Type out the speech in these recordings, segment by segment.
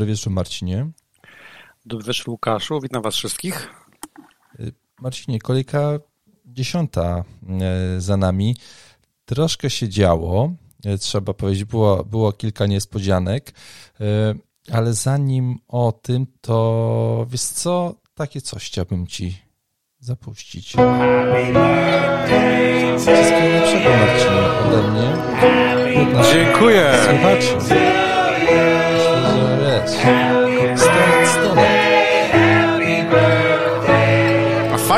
Dobry wieczór, Marcinie. Dobry wieczór, Łukaszu. Witam Was wszystkich. Y, Marcinie, kolejka dziesiąta y, za nami. Troszkę się działo, y, trzeba powiedzieć, było, było kilka niespodzianek, ale zanim o tym, to wiesz co, takie coś chciałbym Ci zapuścić. Wszystkiego lepszego, Marcinie, ode mnie. Dziękuję. Słuchaczy.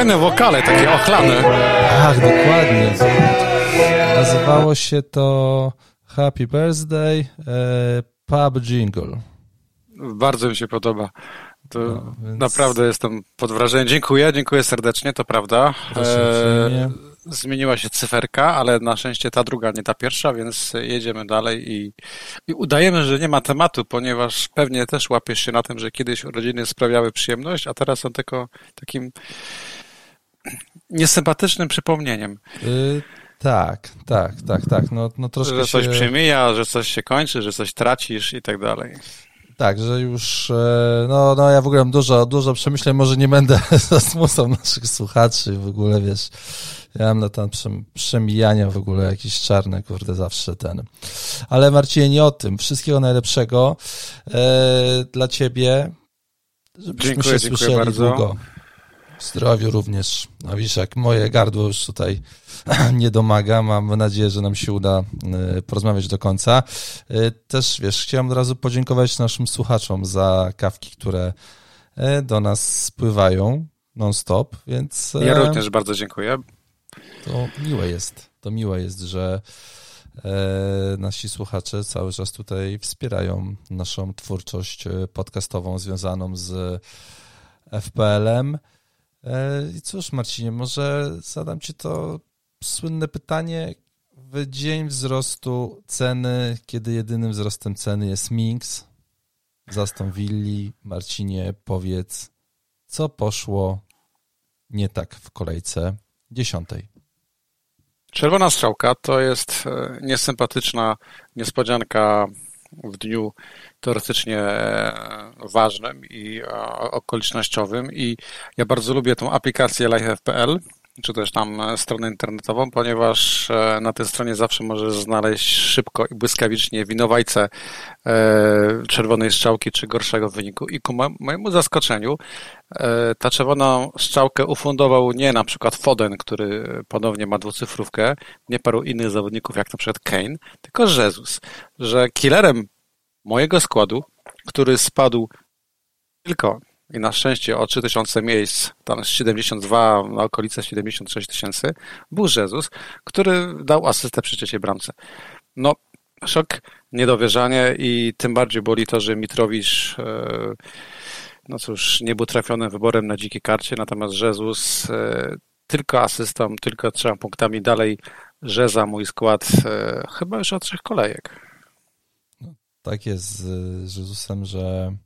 Fajne wokale, takie ochlane. Ach, dokładnie. Nazywało się to Happy Birthday e, Pub Jingle. Bardzo mi się podoba. No, więc- naprawdę jestem pod wrażeniem. Dziękuję, dziękuję serdecznie, to prawda. Uprzejmie. zmieniła się cyferka, ale na szczęście ta druga, nie ta pierwsza, więc jedziemy dalej i, i udajemy, że nie ma tematu, ponieważ pewnie też łapiesz się na tym, że kiedyś urodziny sprawiały przyjemność, a teraz są tylko takim niesympatycznym przypomnieniem, Y, tak, tak, tak, tak. No, no troszkę że coś się... przemija, że coś się kończy, że coś tracisz i tak dalej. Tak, że już, e, no, no ja w ogóle mam dużo, dużo przemyśleń, może nie będę zasmucał naszych słuchaczy w ogóle, wiesz, ja mam na przem- przemijania w ogóle jakieś czarne, kurde, zawsze ten. Ale Marcinie, nie o tym. Wszystkiego najlepszego e, dla ciebie, żebyśmy Dziękuję, się dziękuję słyszeli bardzo. długo. Zdrowiu również. No wiesz, jak moje gardło już tutaj nie domaga, mam nadzieję, że nam się uda e, porozmawiać do końca. E, Też, wiesz, chciałem od razu podziękować naszym słuchaczom za kawki, które e, do nas spływają non-stop, więc Ja również bardzo dziękuję. to miłe jest, to miłe jest, że nasi słuchacze cały czas tutaj wspierają naszą twórczość podcastową związaną z FPL-em. E, I cóż, Marcinie, może zadam Ci to słynne pytanie. W dzień wzrostu ceny, kiedy jedynym wzrostem ceny jest Minks, Zaston Willi, Marcinie, powiedz, co poszło nie tak w kolejce dziesiątej? Czerwona strzałka to jest e, niesympatyczna niespodzianka w dniu teoretycznie e, ważnym i e, okolicznościowym. I ja bardzo lubię tą aplikację LifeFPL, czy też tam e, stronę internetową, ponieważ e, na tej stronie zawsze możesz znaleźć szybko i błyskawicznie winowajcę e, czerwonej strzałki czy gorszego wyniku. I ku mo- mojemu zaskoczeniu ta czerwoną strzałkę ufundował nie na przykład Foden, który ponownie ma dwucyfrówkę, nie paru innych zawodników jak na przykład Kane, tylko Jezus, że killerem mojego składu, który spadł tylko i na szczęście o 3000 miejsc, tam z 72 na okolice 76 tysięcy, był Jezus, który dał asystę przy trzeciej bramce. No, szok, niedowierzanie i tym bardziej boli to, że Mitrowicz e, no cóż, nie był trafionym wyborem na dzikiej karcie, natomiast Jezus e, tylko asystą, tylko trzema punktami dalej Żeza mój skład e, chyba już od trzech kolejek. Tak jest z Jezusem, że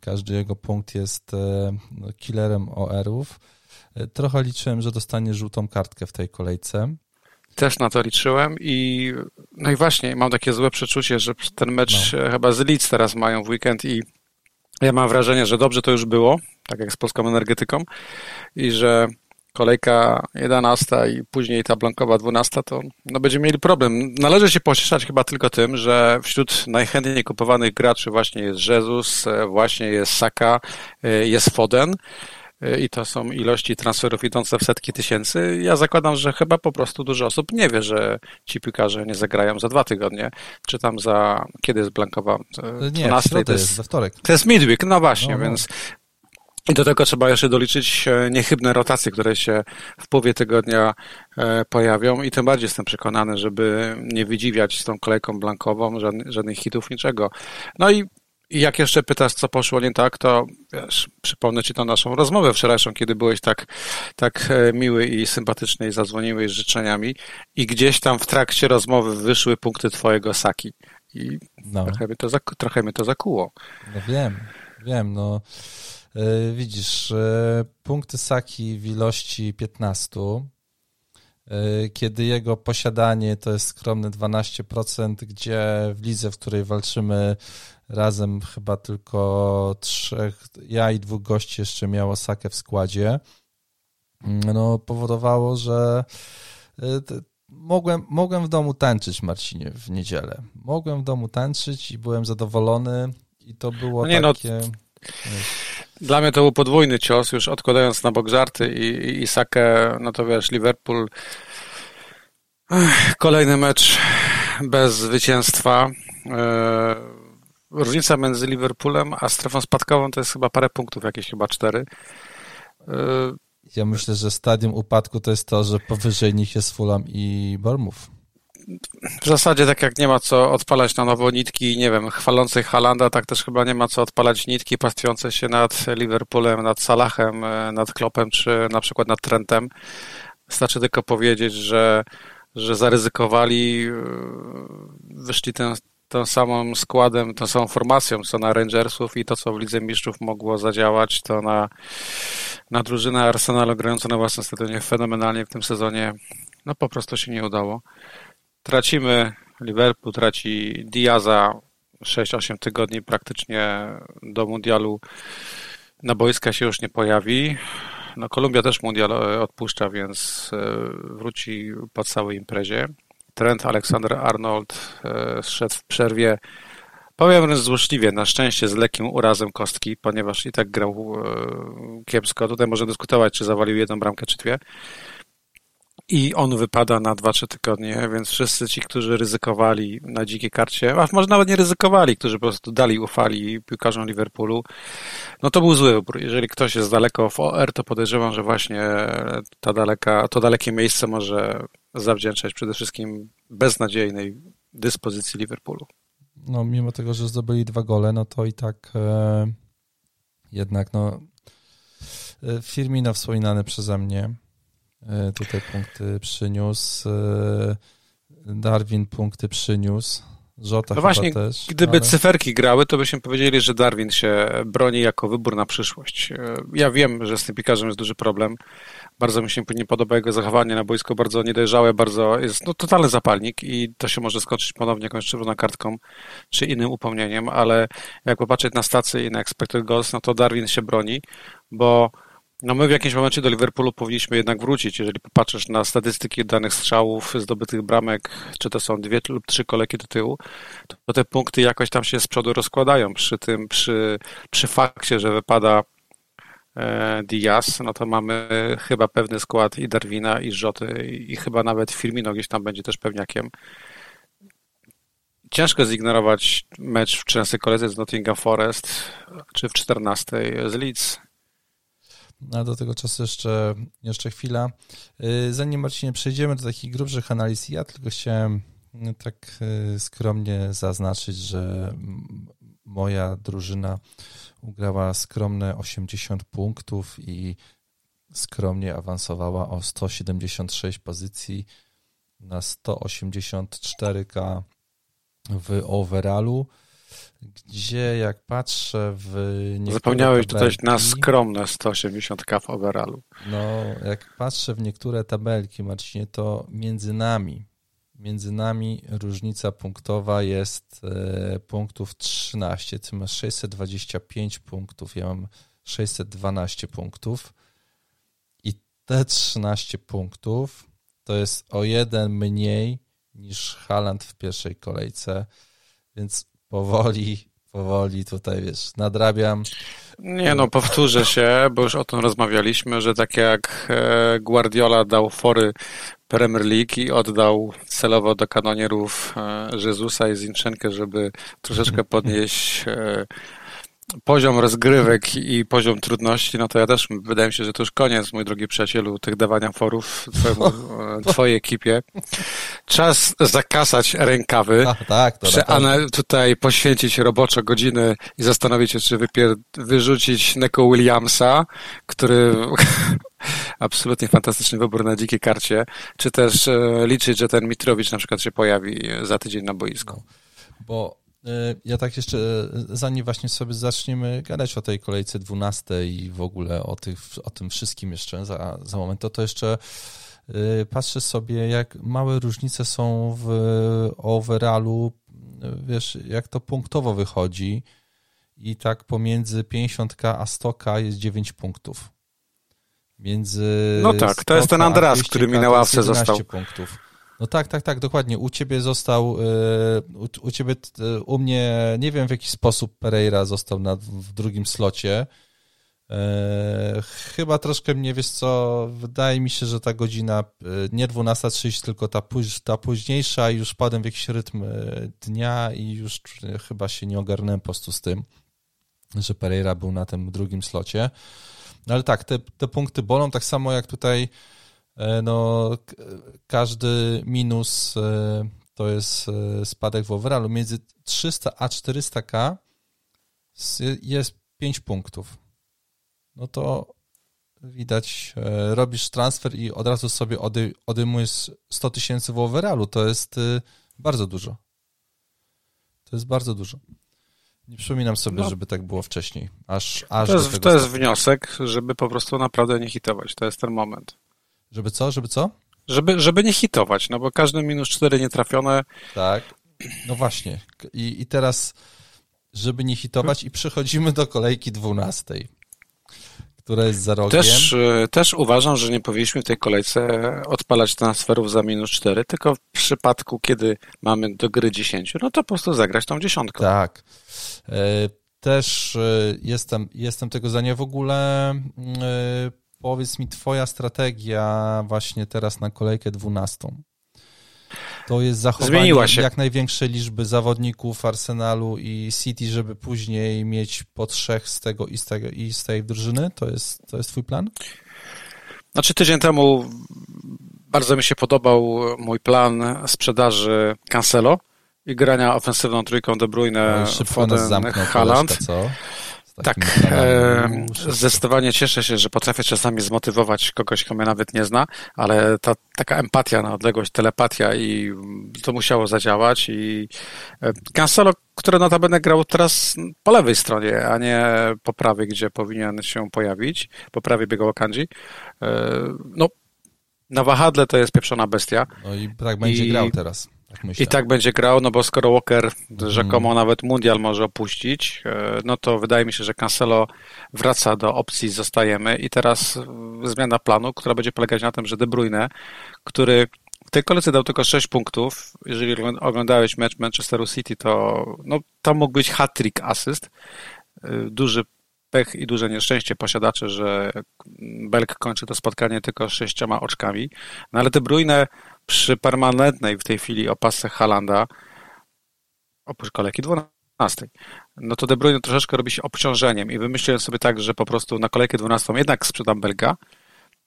każdy jego punkt jest e, no, killerem OR-ów. E, Trochę liczyłem, że dostanie żółtą kartkę w tej kolejce. Też na to liczyłem i no i właśnie mam takie złe przeczucie, że ten mecz e, chyba z Leeds teraz mają w weekend i ja mam wrażenie, że dobrze to już było, tak jak z polską energetyką i że kolejka 11 i później ta blankowa 12 to no będziemy mieli problem. Należy się pocieszać chyba tylko tym, że wśród najchętniej kupowanych graczy właśnie jest Jezus, e, właśnie jest Saka, e, jest Foden i to są ilości transferów idące w setki tysięcy. Ja zakładam, że chyba po prostu dużo osób nie wie, że ci piłkarze nie zagrają za dwa tygodnie, czy tam za, kiedy jest blankowa? E, Nie, w 12, środę to jest, jest, we wtorek. to jest midweek, no właśnie, No, no. więc i do tego trzeba jeszcze doliczyć e, niechybne rotacje, które się w połowie tygodnia e, pojawią. I tym bardziej jestem przekonany, żeby nie wydziwiać z tą kolejką blankową, żadnych, żadnych hitów, niczego. No i i jak jeszcze pytasz, co poszło nie tak, to wiesz, przypomnę Ci tą naszą rozmowę wczorajszą, kiedy byłeś tak, tak e, miły i sympatyczny i zadzwoniłeś z życzeniami. I gdzieś tam w trakcie rozmowy wyszły punkty Twojego Saki. I No, trochę mnie to, trochę mnie to zakuło. no wiem, wiem, no widzisz, e, punkty Saki w ilości 15, kiedy jego posiadanie to jest skromne 12%, gdzie w lidze, w której walczymy razem chyba tylko trzech, ja i dwóch gości jeszcze miało Sakę w składzie, no powodowało, że mogłem, mogłem w domu tańczyć, Marcinie, w niedzielę. Mogłem w domu tańczyć i byłem zadowolony i to było no nie no, takie... No, dla mnie to był podwójny cios, już odkładając na bok żarty i, i, i Sakę, no to wiesz, Liverpool kolejny mecz bez zwycięstwa. E, różnica między Liverpoolem a strefą spadkową to jest chyba parę punktów, jakieś chyba cztery. E, ja myślę, że stadium upadku to jest to, że powyżej nich jest Fulham i Bournemouth. W zasadzie tak jak nie ma co odpalać na nowo nitki, nie wiem, chwalącej Halanda, tak też chyba nie ma co odpalać nitki pastwiące się nad Liverpoolem, nad Salahem, e, nad Klopem, czy na przykład nad Trentem. Wystarczy tylko powiedzieć, że, że zaryzykowali, e, wyszli ten, tą samą składem, tą samą formacją, co na Rangersów i to, co w Lidze Mistrzów mogło zadziałać, to na, na drużynę Arsenalu grającą na własnym stadionie fenomenalnie w tym sezonie, no po prostu się nie udało. Tracimy, Liverpool traci Diaza 6-8 tygodni praktycznie do mundialu na boiska się już nie pojawi. No, Kolumbia też mundial e, odpuszcza, więc e, wróci po całej imprezie. Trent Alexander-Arnold e, zszedł w przerwie, powiem wręcz złośliwie, na szczęście z lekkim urazem kostki, ponieważ i tak grał kiepsko. Tutaj można dyskutować, czy zawalił jedną bramkę, czy dwie. I on wypada na 2-3 tygodnie, więc wszyscy ci, którzy ryzykowali na dzikiej karcie, a może nawet nie ryzykowali, którzy po prostu dali, ufali piłkarzom Liverpoolu, no to był zły wybór. Jeżeli ktoś jest daleko w OR, to podejrzewam, że właśnie ta daleka, to dalekie miejsce może zawdzięczać przede wszystkim beznadziejnej dyspozycji Liverpoolu. No, mimo tego, że zdobyli dwa gole, no to i tak e, jednak no e, Firmino wspominany przeze mnie tutaj punkty przyniósł, e, Darwin punkty przyniósł, Żota no właśnie, też, gdyby ale... cyferki grały, to byśmy powiedzieli, że Darwin się broni jako wybór na przyszłość. E, ja wiem, że z tym pikarzem jest duży problem, bardzo mi się nie podoba jego zachowanie na boisku, bardzo niedojrzałe, bardzo jest no, totalny zapalnik i to się może skończyć ponownie jakąś czerwoną kartką czy innym upomnieniem, ale jak popatrzeć na stację i na expected goals, no to Darwin się broni, bo no my w jakimś momencie do Liverpoolu powinniśmy jednak wrócić. Jeżeli popatrzysz na statystyki danych strzałów, zdobytych bramek, czy to są dwie lub trzy kolejki do tyłu, to te punkty jakoś tam się z przodu rozkładają. Przy tym, przy, przy fakcie, że wypada E, Diaz, no to mamy chyba pewny skład i Darwina, i Rzoty, i chyba nawet Firmino gdzieś tam będzie też pewniakiem. Ciężko zignorować mecz w 13 kolejce z Nottingham Forest, czy w 14 z Leeds. A do tego czasu jeszcze, jeszcze chwila. Y, zanim Marcinie przejdziemy do takich grubszych analiz, ja tylko chciałem y, tak y, skromnie zaznaczyć, że moja drużyna ugrała skromne 80 punktów i skromnie awansowała o 176 pozycji na 184k w overallu, gdzie jak patrzę w Zapomniałeś tabelki, tutaj na skromne 180k w overallu. No, jak patrzę w niektóre tabelki, Marcinie, to między nami między nami różnica punktowa jest e, punktów 13. Ty masz 625 punktów, ja mam 612 punktów. I te 13 punktów to jest o jeden mniej niż Haland w pierwszej kolejce, więc powoli, powoli tutaj, wiesz, nadrabiam. Nie no, powtórzę się, bo już o tym rozmawialiśmy, że tak jak e, Guardiola dał fory Premier League i oddał celowo do kanonierów e, Jezusa i Zinchenkę, żeby troszeczkę podnieść e, poziom rozgrywek i poziom trudności, no to ja też wydaje mi się, że to już koniec, mój drogi przyjacielu, tych dawania forów twojemu, twojej ekipie. Czas zakasać rękawy. A, tak, to tutaj poświęcić roboczo godziny i zastanowić się, czy wypier- wyrzucić Neko Williamsa, który absolutnie fantastyczny wybór na dzikiej karcie, czy też e, liczyć, że ten Mitrowicz na przykład się pojawi za tydzień na boisku. Bo ja tak jeszcze, e, zanim właśnie sobie zaczniemy gadać o tej kolejce 12 i w ogóle o, tych, o tym wszystkim jeszcze za, za moment, to to jeszcze y, patrzę sobie, jak małe różnice są w overallu, wiesz, jak to punktowo wychodzi i tak pomiędzy 50k a 100k jest 9 punktów. Między no tak, to jest ten Andreas, który mi na ławce został. punktów. No tak, tak, tak, dokładnie. U ciebie został, y, u, u ciebie, y, u mnie, nie wiem w jaki sposób Pereira został na, w drugim slocie. E, chyba troszkę mnie, wiesz co, wydaje mi się, że ta godzina nie 12.30, tylko ta, póź, ta późniejsza już padłem w jakiś rytm dnia i już chyba się nie ogarnąłem po prostu z tym, że Pereira był na tym drugim slocie. No ale tak, te, te punkty bolą, tak samo jak tutaj E, no, każdy minus e, to jest e, spadek w overallu. Między 300 a 400k jest 5 punktów. No to widać, robisz transfer i od razu sobie ody, odejmujesz 100 tysięcy w overallu. To jest bardzo dużo. To jest bardzo dużo. Nie przypominam sobie, no. żeby tak było wcześniej. Aż, aż to jest, to jest wniosek, żeby po prostu naprawdę nie hitować. To jest ten moment. Żeby co? Żeby co? Żeby, żeby nie hitować, no bo każdy minus 4 nietrafione. Tak. No właśnie. I, I teraz, żeby nie hitować, i przechodzimy do kolejki 12, która jest za rogiem. Też, e, też uważam, że nie powinniśmy w tej kolejce odpalać transferów za minus 4, tylko w przypadku, kiedy mamy do gry 10, no to po prostu zagrać tą dziesiątką. Tak. E, też e, jestem, jestem tego zdania w ogóle powiedz mi twoja strategia właśnie teraz na kolejkę 12. To jest zachowanie jak największej liczby zawodników Arsenalu i City, żeby później mieć po trzech z tego i z, tego, i z tej drużyny? To jest, to jest twój plan? Znaczy tydzień temu bardzo mi się podobał mój plan sprzedaży Cancelo i grania ofensywną trójką De Bruyne, no Foden, Haaland. co? Tak, e, zdecydowanie cieszę się, że potrafię czasami zmotywować kogoś, kto mnie nawet nie zna, ale ta taka empatia na odległość, telepatia i to musiało zadziałać i e, Cancelo, który notabene grał teraz po lewej stronie, a nie po prawej, gdzie powinien się pojawić, po prawej biegał Kanji, e, no na wahadle to jest pieprzona bestia. No i tak będzie I... grał teraz. Tak I tak będzie grał, no bo skoro Walker hmm. rzekomo nawet mundial może opuścić, e, no to wydaje mi się, że Cancelo wraca do opcji zostajemy. I teraz e, zmiana planu, która będzie polegać na tym, że De Bruyne, który w tej kolejce dał tylko 6 punktów, jeżeli oglądałeś mecz Manchesteru City, to no, tam mógł być hat-trick asyst, e, duży pech i duże nieszczęście posiadaczy, że Belk kończy to spotkanie tylko sześcioma oczkami, no ale De Bruyne przy permanentnej w tej chwili opasce Halanda, oprócz kolejki 12, no to De Bruyne troszeczkę robi się obciążeniem i wymyśliłem sobie tak, że po prostu na kolejkę 12 jednak sprzedam Belga,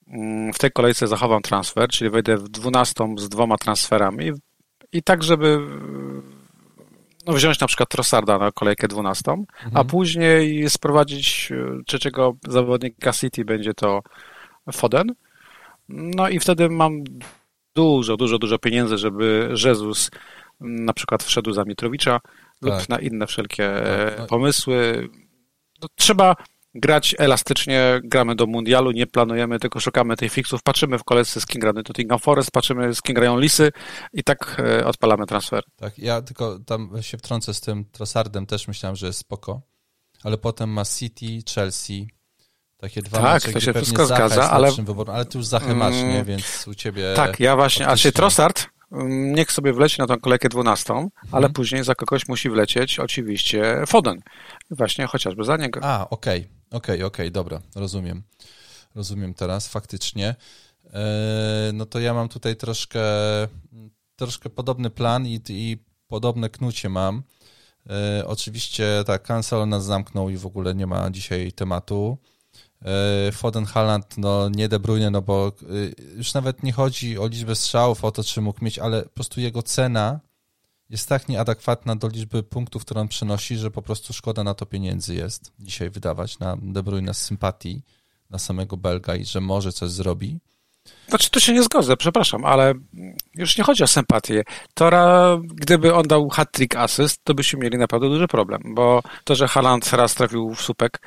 mm, w tej kolejce zachowam transfer, czyli wejdę w 12 z dwoma transferami i tak, żeby no, wziąć na przykład Trossarda na kolejkę 12, mhm. a później sprowadzić e, trzeciego zawodnika City, będzie to Foden. No i wtedy mam dużo, dużo, dużo pieniędzy, żeby Jezus na przykład wszedł za Mitrowicza tak. lub na inne wszelkie tak, tak. pomysły. No, trzeba grać elastycznie, gramy do mundialu, nie planujemy, tylko szukamy tych fixów, patrzymy w kolejce z kim gra Nottingham Forest, patrzymy z kim grają Lisy i tak e, odpalamy transfer. Tak, ja tylko tam się wtrącę z tym Trossardem, też myślałem, że jest spoko, ale potem ma City, Chelsea, takie dwa tak, mecze, to się wszystko zgadza, ale... Wyborem, ale ty już Zachę masz, nie? Mm. Więc u ciebie... Tak, ja właśnie, a się Trossard niech sobie wleci na tą kolejkę 12, ale mhm. później za kogoś musi wlecieć oczywiście Foden. Właśnie chociażby za niego. A, okej, okay, okej, okay, okej, okay, dobra, rozumiem. Rozumiem teraz, faktycznie. E, no to ja mam tutaj troszkę, troszkę podobny plan i, i podobne knucie mam. E, oczywiście tak, cancel nas zamknął i w ogóle nie ma dzisiaj tematu. E, Foden Haaland, no nie De Bruyne, no bo e, już nawet nie chodzi o liczbę strzałów, o to, czy mógł mieć, ale po prostu jego cena jest tak nieadekwatna do liczby punktów, które on przynosi, że po prostu szkoda na to pieniędzy jest dzisiaj wydawać na De Bruyne z sympatii na samego Belga i że może coś zrobi. Znaczy, tu się nie zgodzę, przepraszam, ale już nie chodzi o sympatię. Tora, gdyby on dał hat-trick asyst, to byśmy mieli naprawdę duży problem, bo to, że Haaland raz trafił w słupek,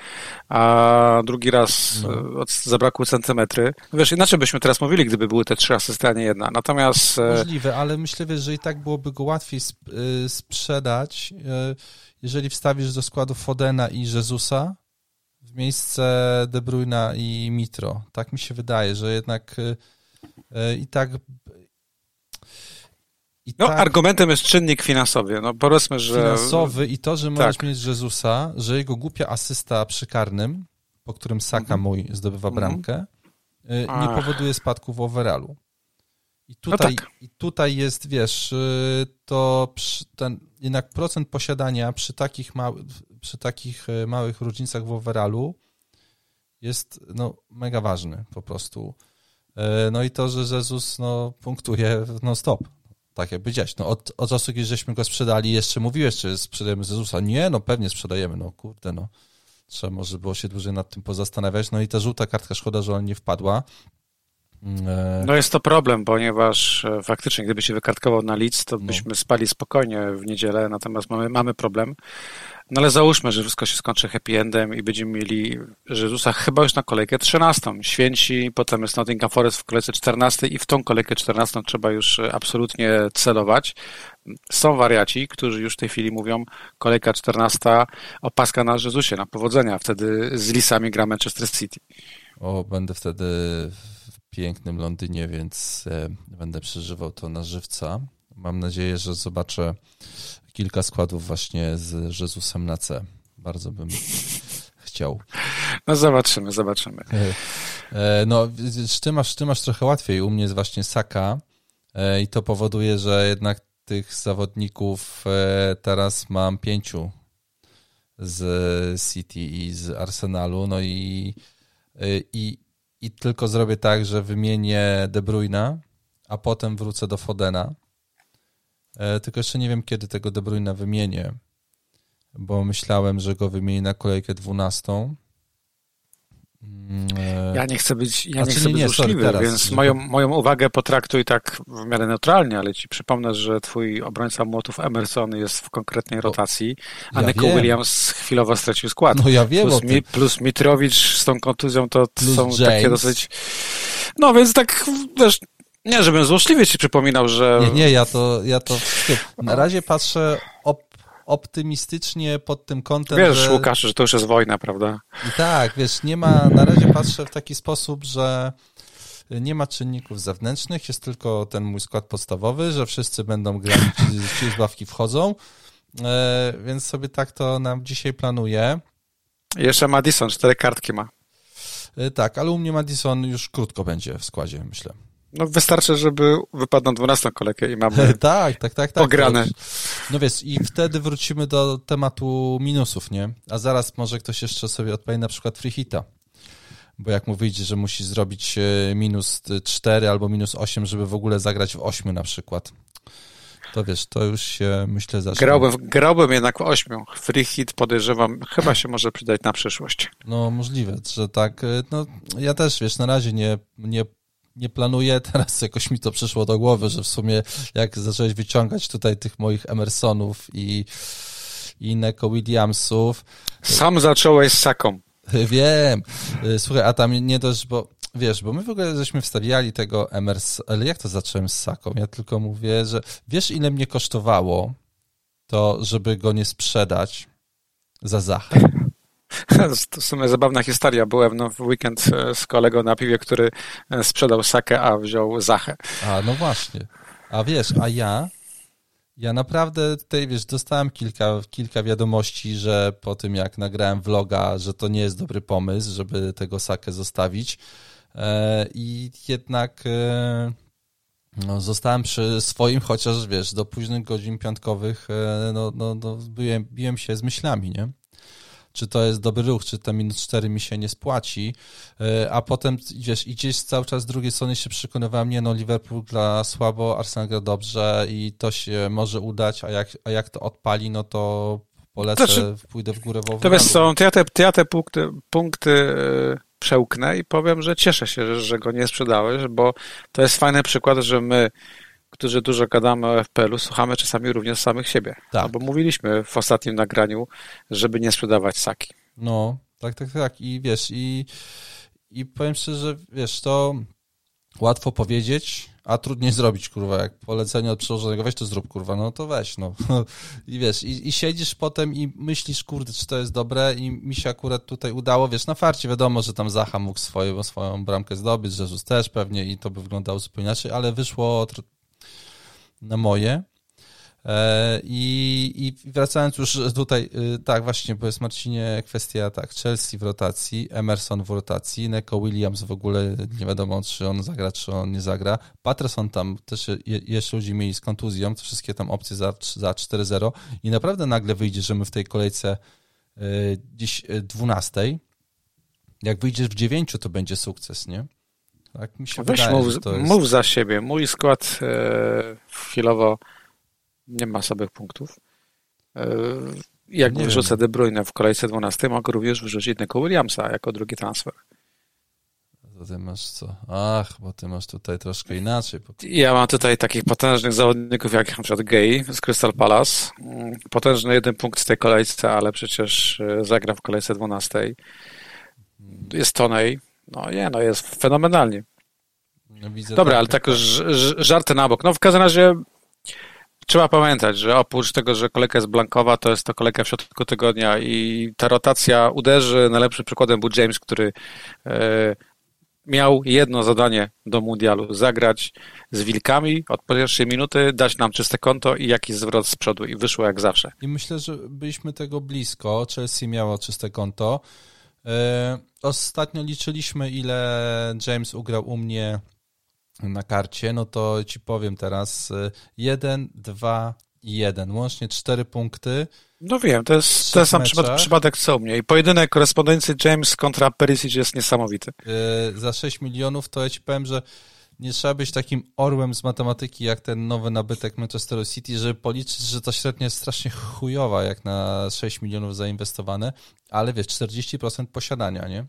a drugi raz no. zabrakły centymetry, wiesz, inaczej byśmy teraz mówili, gdyby były te trzy asysty, a nie jedna. Natomiast... E, Możliwe, ale myślę, wiesz, że i tak byłoby go łatwiej y, sprzedać, y, jeżeli wstawisz do składu Fodena i Jezusa, w miejsce De Bruyna i Mitro. Tak mi się wydaje, że jednak y, y, i tak i no, tak, argumentem jest czynnik finansowy. No, powiedzmy, że... Finansowy i to, że możesz tak. mieć Jezusa, że jego głupia asysta przy karnym, po którym Saka mhm. mój zdobywa mhm. bramkę, mm. nie powoduje spadku w overallu. I no tutaj, no tak. I tutaj jest, wiesz, to ten jednak procent posiadania przy takich małych przy takich e, małych różnicach w overallu jest no, mega ważny po prostu. E, no i to, że Jezus no, punktuje non-stop. Tak jakby gdzieś. No, od, od czasu, kiedy żeśmy go sprzedali, jeszcze mówiłeś, czy sprzedajemy Jezusa. Nie, no pewnie sprzedajemy. No kurde, no. Trzeba może było się dłużej nad tym pozastanawiać. No i ta żółta kartka, szkoda, że on nie wpadła. E, no jest to problem, ponieważ e, faktycznie gdyby się wykartkował na Leeds, to no. byśmy spali spokojnie w niedzielę, natomiast mamy, mamy problem. No ale załóżmy, że wszystko się skończy happy endem i będziemy mieli Jezusa chyba już na kolejkę 13. Święci, potem jest Nottingham Forest w kolejce 14 i w tą kolejkę 14 trzeba już e, absolutnie celować. Są wariaci, którzy już w tej chwili mówią kolejka 14, opaska na Jezusie, na powodzenia. Wtedy z Lisami gra Manchester City. O, będę wtedy pięknym Londynie, więc e, będę przeżywał to na żywca. Mam nadzieję, że zobaczę kilka składów właśnie z Jezusem na C. Bardzo bym chciał. No zobaczymy, zobaczymy. E, e, no, ty masz, ty masz trochę łatwiej. U mnie jest właśnie Saka i to powoduje, że jednak tych zawodników teraz mam pięciu z City i z Arsenalu. No i, i, i tylko zrobię tak, że wymienię De Bruyna, a potem wrócę do Fodena. E, tylko jeszcze nie wiem, kiedy tego De Bruyna wymienię, bo myślałem, że go wymienię na kolejkę 12. Mm, ja nie chcę być, ja nie chcę być nie, złośliwy, sorry, więc moją, moją uwagę potraktuj tak w miarę neutralnie, ale ci przypomnę, że twój obrońca młotów Emerson jest w konkretnej rotacji, a ja Nico Williams chwilowo stracił skład. No ja wiem plus, mi, plus Mitrowicz z tą kontuzją to plus są James. takie dosyć... No więc tak, wiesz, nie, żebym złośliwie ci przypominał, że... Nie, nie, ja to, ja to na razie patrzę op optymistycznie pod tym kątem, Wiesz, że... Łukasz, że to już jest wojna, prawda? Tak, wiesz, nie ma, na razie patrzę w taki sposób, że nie ma czynników zewnętrznych, jest tylko ten mój skład podstawowy, że wszyscy będą grali, ci z ławki wchodzą, e, więc sobie tak to nam dzisiaj planuję. Jeszcze Madison, cztery kartki ma. E, tak, ale u mnie Madison już krótko będzie w składzie, myślę. No wystarczy, żeby wypadną 12 kolejkę i mamy tak, tak, tak, tak, ograne. No wiesz, i wtedy wrócimy do tematu minusów, nie? A zaraz może ktoś jeszcze sobie odpowie na przykład free hita. Bo jak mu wyjdzie, że musi zrobić e, minus 4 albo minus 8, żeby w ogóle zagrać w 8 na przykład. To wiesz, to już się myślę zacznie. Grałbym, grałbym jednak w 8. Free hit podejrzewam, chyba się może przydać na przyszłość. No możliwe, że tak. E, no ja też, wiesz, na razie nie, nie nie planuję. Teraz jakoś mi to przyszło do głowy, że w sumie jak zacząłeś wyciągać tutaj tych moich Emersonów i, i Neko Williamsów. Sam zacząłeś z Saką. Wiem. Słuchaj, a tam nie dość, bo wiesz, bo my w ogóle żeśmy wstawiali tego Emers, ale jak to zacząłem z Saką? Ja tylko mówię, że wiesz ile mnie kosztowało to, żeby go nie sprzedać za Zachę? W sumie zabawna historia. Byłem no, w weekend e, z kolegą na piwie, który e, sprzedał sakę, a wziął zachę. A, no właśnie. A wiesz, a ja ja naprawdę tutaj, wiesz, dostałem kilka, kilka wiadomości, że po tym jak nagrałem vloga, że to nie jest dobry pomysł, żeby tego sakę zostawić. E, I jednak no, zostałem przy swoim, chociaż wiesz, do późnych godzin piątkowych no, no, no, byłem, biłem się z myślami, nie? Czy to jest dobry ruch, czy ten minus 4 mi się nie spłaci, e, a potem, wiesz, i gdzieś cały czas z drugiej strony się przekonywałem, nie no, Liverpool gra słabo, Arsenal gra dobrze i to się może udać, a jak, a jak to odpali, no to polecę, znaczy, pójdę w górę w To wiesz co, ja te, ja te punkty, punkty przełknę i powiem, że cieszę się, że, że go nie sprzedałeś, bo to jest fajny przykład, że my, którzy dużo gadamy o FPL-u, słuchamy czasami również samych siebie. Tak. No bo mówiliśmy w ostatnim nagraniu, żeby nie sprzedawać Saki. No, tak, tak, tak. I wiesz, i, i powiem szczerze, wiesz, to łatwo powiedzieć, a trudniej zrobić, kurwa, jak polecenie od przełożonego, weź to zrób, kurwa, no to weź, no. I wiesz, i, i siedzisz potem i myślisz, kurde, czy to jest dobre i mi się akurat tutaj udało, wiesz, na farcie wiadomo, że tam Zacha mógł swoją, swoją bramkę zdobyć, że Jezus też pewnie i to by wyglądało zupełnie inaczej, ale wyszło na moje. E, I, I wracając już tutaj, y, tak właśnie, bo jest Marcinie kwestia tak, Chelsea w rotacji, Emerson w rotacji, Neko Williams w ogóle nie wiadomo, czy on zagra, czy on nie zagra. Patterson tam też jeszcze ludzi mieli z kontuzją, to wszystkie tam opcje za, za 4-0 i naprawdę nagle wyjdzie, że my w tej kolejce y, dziś 12, y, jak wyjdziesz w 9, to będzie sukces, nie? Tak mi się Weź wydaje, mów, jest... mów za siebie. Mój skład e, chwilowo nie ma słabych punktów. E, jak nie wyrzucę wiem. De Bruyne w kolejce 12, mogę również wyrzucić Nico Williamsa jako drugi transfer. To ty masz co? Ach, bo ty masz tutaj troszkę inaczej. Ja mam tutaj takich potężnych zawodników jak na przykład Gay z Crystal Palace. Mm, potężny jeden punkt w tej kolejce, ale przecież e, zagra w kolejce 12. Jest Tonej. No nie, no jest fenomenalnie. No, Dobra, tak, ale tak żarty na bok. No w każdym razie Trzeba pamiętać, że oprócz tego, że kolejka jest blankowa, to jest to kolejka w środku tygodnia i ta rotacja uderzy. Najlepszym przykładem był James, który e, miał jedno zadanie do mundialu, zagrać z wilkami od pierwszej minuty, dać nam czyste konto i jakiś zwrot z przodu i wyszło jak zawsze. I myślę, że byliśmy tego blisko. Chelsea miało czyste konto. E, ostatnio liczyliśmy, ile James ugrał u mnie na karcie, no to ci powiem teraz 1, 2 i 1. Łącznie 4 punkty. No wiem, to jest ten sam przypadek, przypadek co u mnie. I pojedynek korespondencji James kontra Perisic jest niesamowity. Yy, za 6 milionów to ja ci powiem, że nie trzeba być takim orłem z matematyki jak ten nowy nabytek Manchester City, żeby policzyć, że ta średnia jest strasznie chujowa jak na 6 milionów zainwestowane, ale wiesz, 40% posiadania, nie?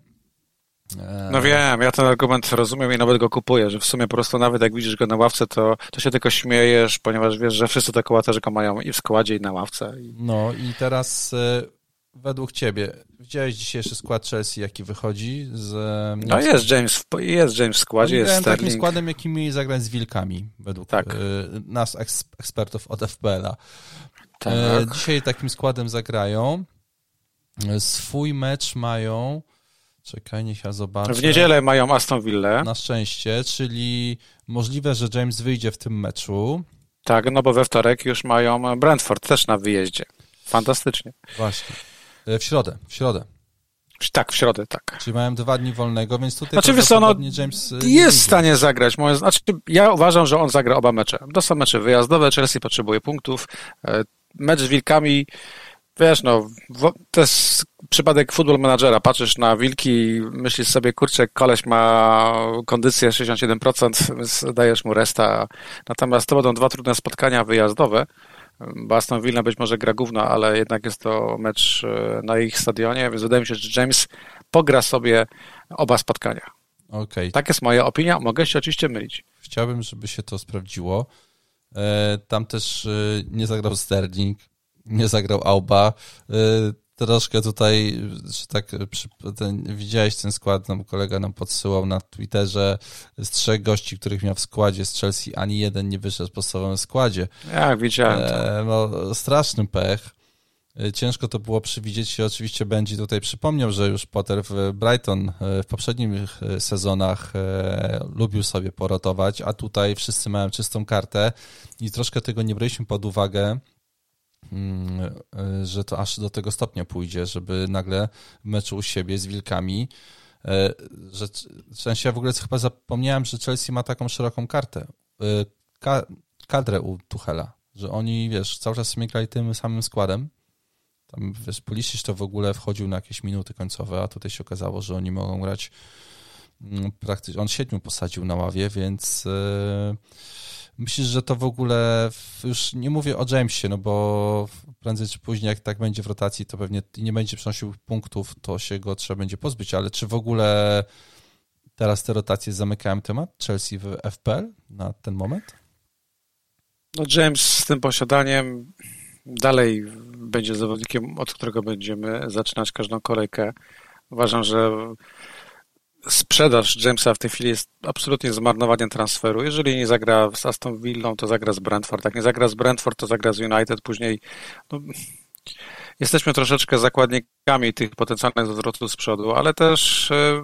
No wiem, ja ten argument rozumiem i nawet go kupuję, że w sumie po prostu nawet jak widzisz go na ławce, to, to się tylko śmiejesz, ponieważ wiesz, że wszyscy te kołaterze go mają i w składzie, i na ławce. No i teraz e, według ciebie, widziałeś dzisiejszy skład Chelsea, jaki wychodzi? Z, no jest James, jest James w składzie, jest Sterling. takim składem, jaki mieli zagrać z Wilkami, według tak. E, nas, ekspertów od FPL-a. Tak. E, dzisiaj takim składem zagrają. Swój mecz mają Czekaj, niech ja zobaczę. W niedzielę mają Aston Villa. Na szczęście, czyli możliwe, że James wyjdzie w tym meczu. Tak, no bo we wtorek już mają Brentford też na wyjeździe. Fantastycznie. Właśnie. E, w środę, w środę. Tak, w środę, tak. Czyli mają dwa dni wolnego, więc tutaj znaczy, wiesz, no, James e, jest w stanie zagrać. Moje, znaczy, ja uważam, że on zagra oba mecze. To są mecze wyjazdowe, Chelsea potrzebuje punktów. E, mecz z Wilkami Wiesz, no, to jest przypadek futbol menadżera. Patrzysz na wilki i myślisz sobie, kurczę, koleś ma kondycję 67%, więc dajesz mu resta. Natomiast to będą dwa trudne spotkania wyjazdowe. Baston Villa być może gra gówno, ale jednak jest to mecz e, na ich stadionie, więc wydaje mi się, że James pogra sobie oba spotkania. Okay. Tak jest moja opinia, mogę się oczywiście mylić. Chciałbym, żeby się to sprawdziło. E, tam też e, nie zagrał Sterling, nie zagrał Auba. Troszkę tutaj, że tak ten, widziałeś ten skład, nam kolega nam podsyłał na Twitterze z trzech gości, których miał w składzie z Chelsea, ani jeden nie wyszedł w podstawowym składzie. Jak widziałem to. E, no, straszny pech. E, ciężko to było przewidzieć i oczywiście będzie tutaj przypomniał, że już Potter w Brighton e, w poprzednich sezonach lubił sobie porotować, a tutaj wszyscy mają czystą kartę i troszkę tego nie braliśmy pod uwagę. Mm, że to aż do tego stopnia pójdzie, żeby nagle w meczu u siebie z Wilkami, e, że w sensie ja w ogóle chyba zapomniałem, że Chelsea ma taką szeroką kartę, e, ka, kadrę u Tuchela, że oni, wiesz, cały czas sobie grali tym samym składem, tam, wiesz, Pulisic to w ogóle wchodził na jakieś minuty końcowe, a tutaj się okazało, że oni mogą grać mm, praktycznie, on siedmiu posadził na ławie, więc e, Myślisz, że to w ogóle, już nie mówię o Jamesie, no bo prędzej czy później, jak tak będzie w rotacji, to pewnie nie będzie przynosił punktów, to się go trzeba będzie pozbyć, ale czy w ogóle teraz te rotacje zamykają temat Chelsea w FPL na ten moment? No James z tym posiadaniem dalej będzie zawodnikiem, od którego będziemy zaczynać każdą kolejkę. Uważam, że sprzedaż Jamesa w tej chwili jest absolutnie zmarnowaniem transferu. Jeżeli nie zagra z Aston Villą, to zagra z Brentford. Jak nie zagra z Brentford, to zagra z United. Później no, jesteśmy troszeczkę zakładnikami tych potencjalnych zwrotów z przodu, ale też y,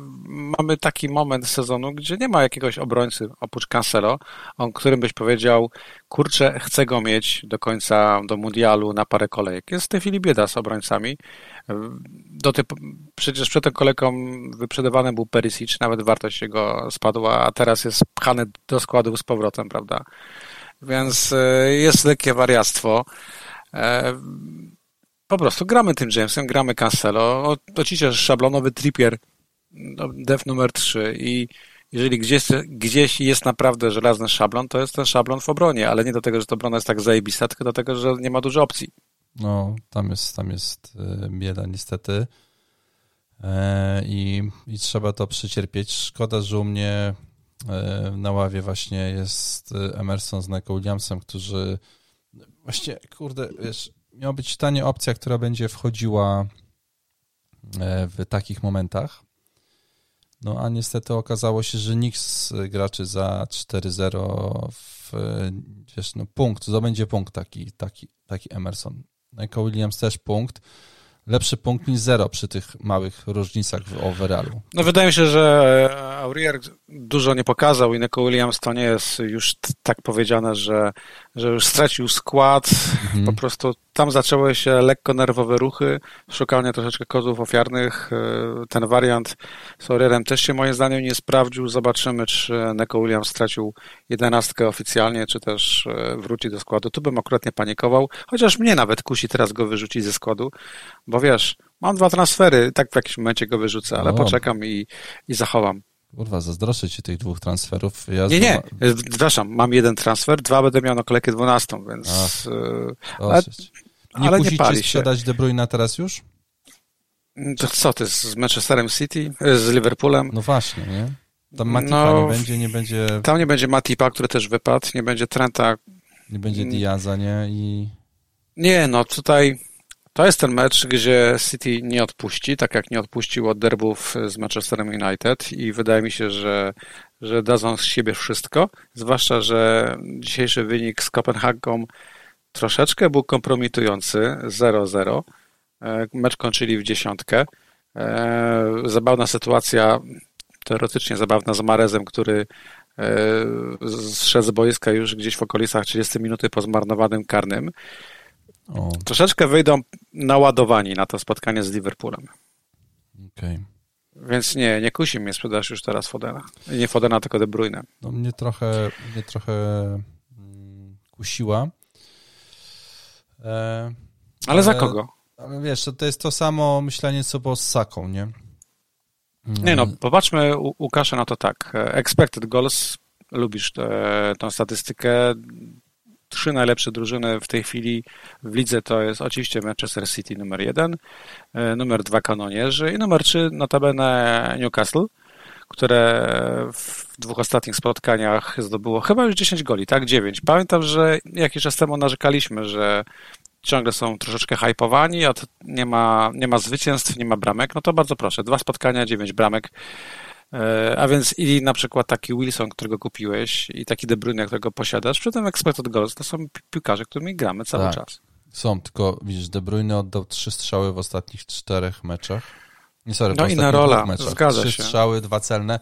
mamy taki moment sezonu, gdzie nie ma jakiegoś obrońcy oprócz Cancelo, o którym byś powiedział, kurczę, chcę go mieć do końca, do mundialu na parę kolejek. Jest w tej chwili bieda z obrońcami. Do tej, przecież przed tą kolejką wyprzedawany był Perisic, nawet wartość jego spadła, a teraz jest pchany do składu z powrotem, prawda? Więc y, jest lekkie wariactwo. Po prostu gramy tym Jamesem, gramy Cancelo. Oczywiście szablonowy Trippier, no, def numer 3 i jeżeli gdzieś, gdzieś jest naprawdę żelazny szablon, to jest ten szablon w obronie, ale nie do tego, że to obrona jest tak zajebista, tylko do tego, że nie ma dużo opcji. No, tam jest, tam jest bieda niestety. E, I, I trzeba to przycierpieć. Szkoda, że u mnie e, na ławie właśnie jest Emerson z Neko Williamsem, którzy właśnie, kurde, wiesz, miała być tanie opcja, która będzie wchodziła e, w takich momentach. No a niestety okazało się, że nikt z graczy za 4-0 w wiesz, no, punkt, zdobędzie punkt taki, taki, taki Emerson. Michael Williams też punkt lepszy punkt niż zero przy tych małych różnicach w overallu. No wydaje mi się, że Aurier dużo nie pokazał i Nico Williams to nie jest już tak powiedziane, że, że już stracił skład. Mhm. Po prostu tam zaczęły się lekko nerwowe ruchy, szukanie troszeczkę kozów ofiarnych. E, ten wariant z Aurierem też się moim zdaniem nie sprawdził. Zobaczymy, czy Neko Williams stracił jedenastkę oficjalnie, czy też e, wróci do składu. Tu bym akurat nie panikował, chociaż mnie nawet kusi teraz go wyrzucić ze składu, bo wiesz, mam dwa transfery, tak w jakimś momencie go wyrzucę, ale poczekam i, i zachowam. Kurwa, zazdroszczę ci tych dwóch transferów. Ja nie, nie, przepraszam, mam jeden transfer, dwa będę miał na kolejkę dwunastą, więc... E, ale, nie ale nie pali sprzedać De Bruyne teraz już? To co, ty z Manchesterem City, e, z Liverpoolem? No właśnie, nie? Tam Matipa no, nie będzie, nie będzie... Tam nie będzie Matipa, który też wypadł, nie będzie Trenta. Nie będzie Diaza, nie? I... Nie, no tutaj to jest ten mecz, gdzie City nie odpuści, tak jak nie odpuścił od derbów z Manchesterem United i wydaje mi się, że, że dadzą z siebie wszystko, zwłaszcza, że dzisiejszy wynik z Kopenhagą troszeczkę był kompromitujący, 0-0. E, mecz kończyli w dziesiątkę. E, zabawna sytuacja, teoretycznie zabawna z Marezem, który e, zszedł z boiska już gdzieś w okolicach 30 minuty po zmarnowanym karnym. O. Troszeczkę wyjdą naładowani na to spotkanie z Liverpoolem. Okej. Okay. Więc nie, nie kusi mnie sprzedaż już teraz Fodena. Nie Fodena, tylko De Bruyne. No mnie trochę, mnie trochę mm, kusiła. E, ale, za kogo? Ale wiesz, to jest to samo myślenie, co było z Saką, nie? Nie no, popatrzmy u Łukasza na to tak. Expected goals, lubisz tę, tą statystykę trzy najlepsze drużyny w tej chwili w lidze to jest oczywiście Manchester City numer jeden, e, numer dwa Kanonierzy i numer trzy notabene Newcastle, które w dwóch ostatnich spotkaniach zdobyło chyba już 10 goli, tak? 9. Pamiętam, że jakiś czas temu narzekaliśmy, że ciągle są troszeczkę hypowani, a nie ma, nie ma zwycięstw, nie ma bramek, no to bardzo proszę, dwa spotkania, dziewięć bramek. E, a więc i na przykład taki Wilson, którego kupiłeś i taki De Bruyne, którego posiadasz, przy tym expected goals, to są piłkarze, którymi gramy cały tak. czas. Są, tylko widzisz, De Bruyne oddał trzy strzały w ostatnich czterech meczach. Nie, sorry, no i na rola, meczach. zgadza trzy się. Strzały, dwa celne.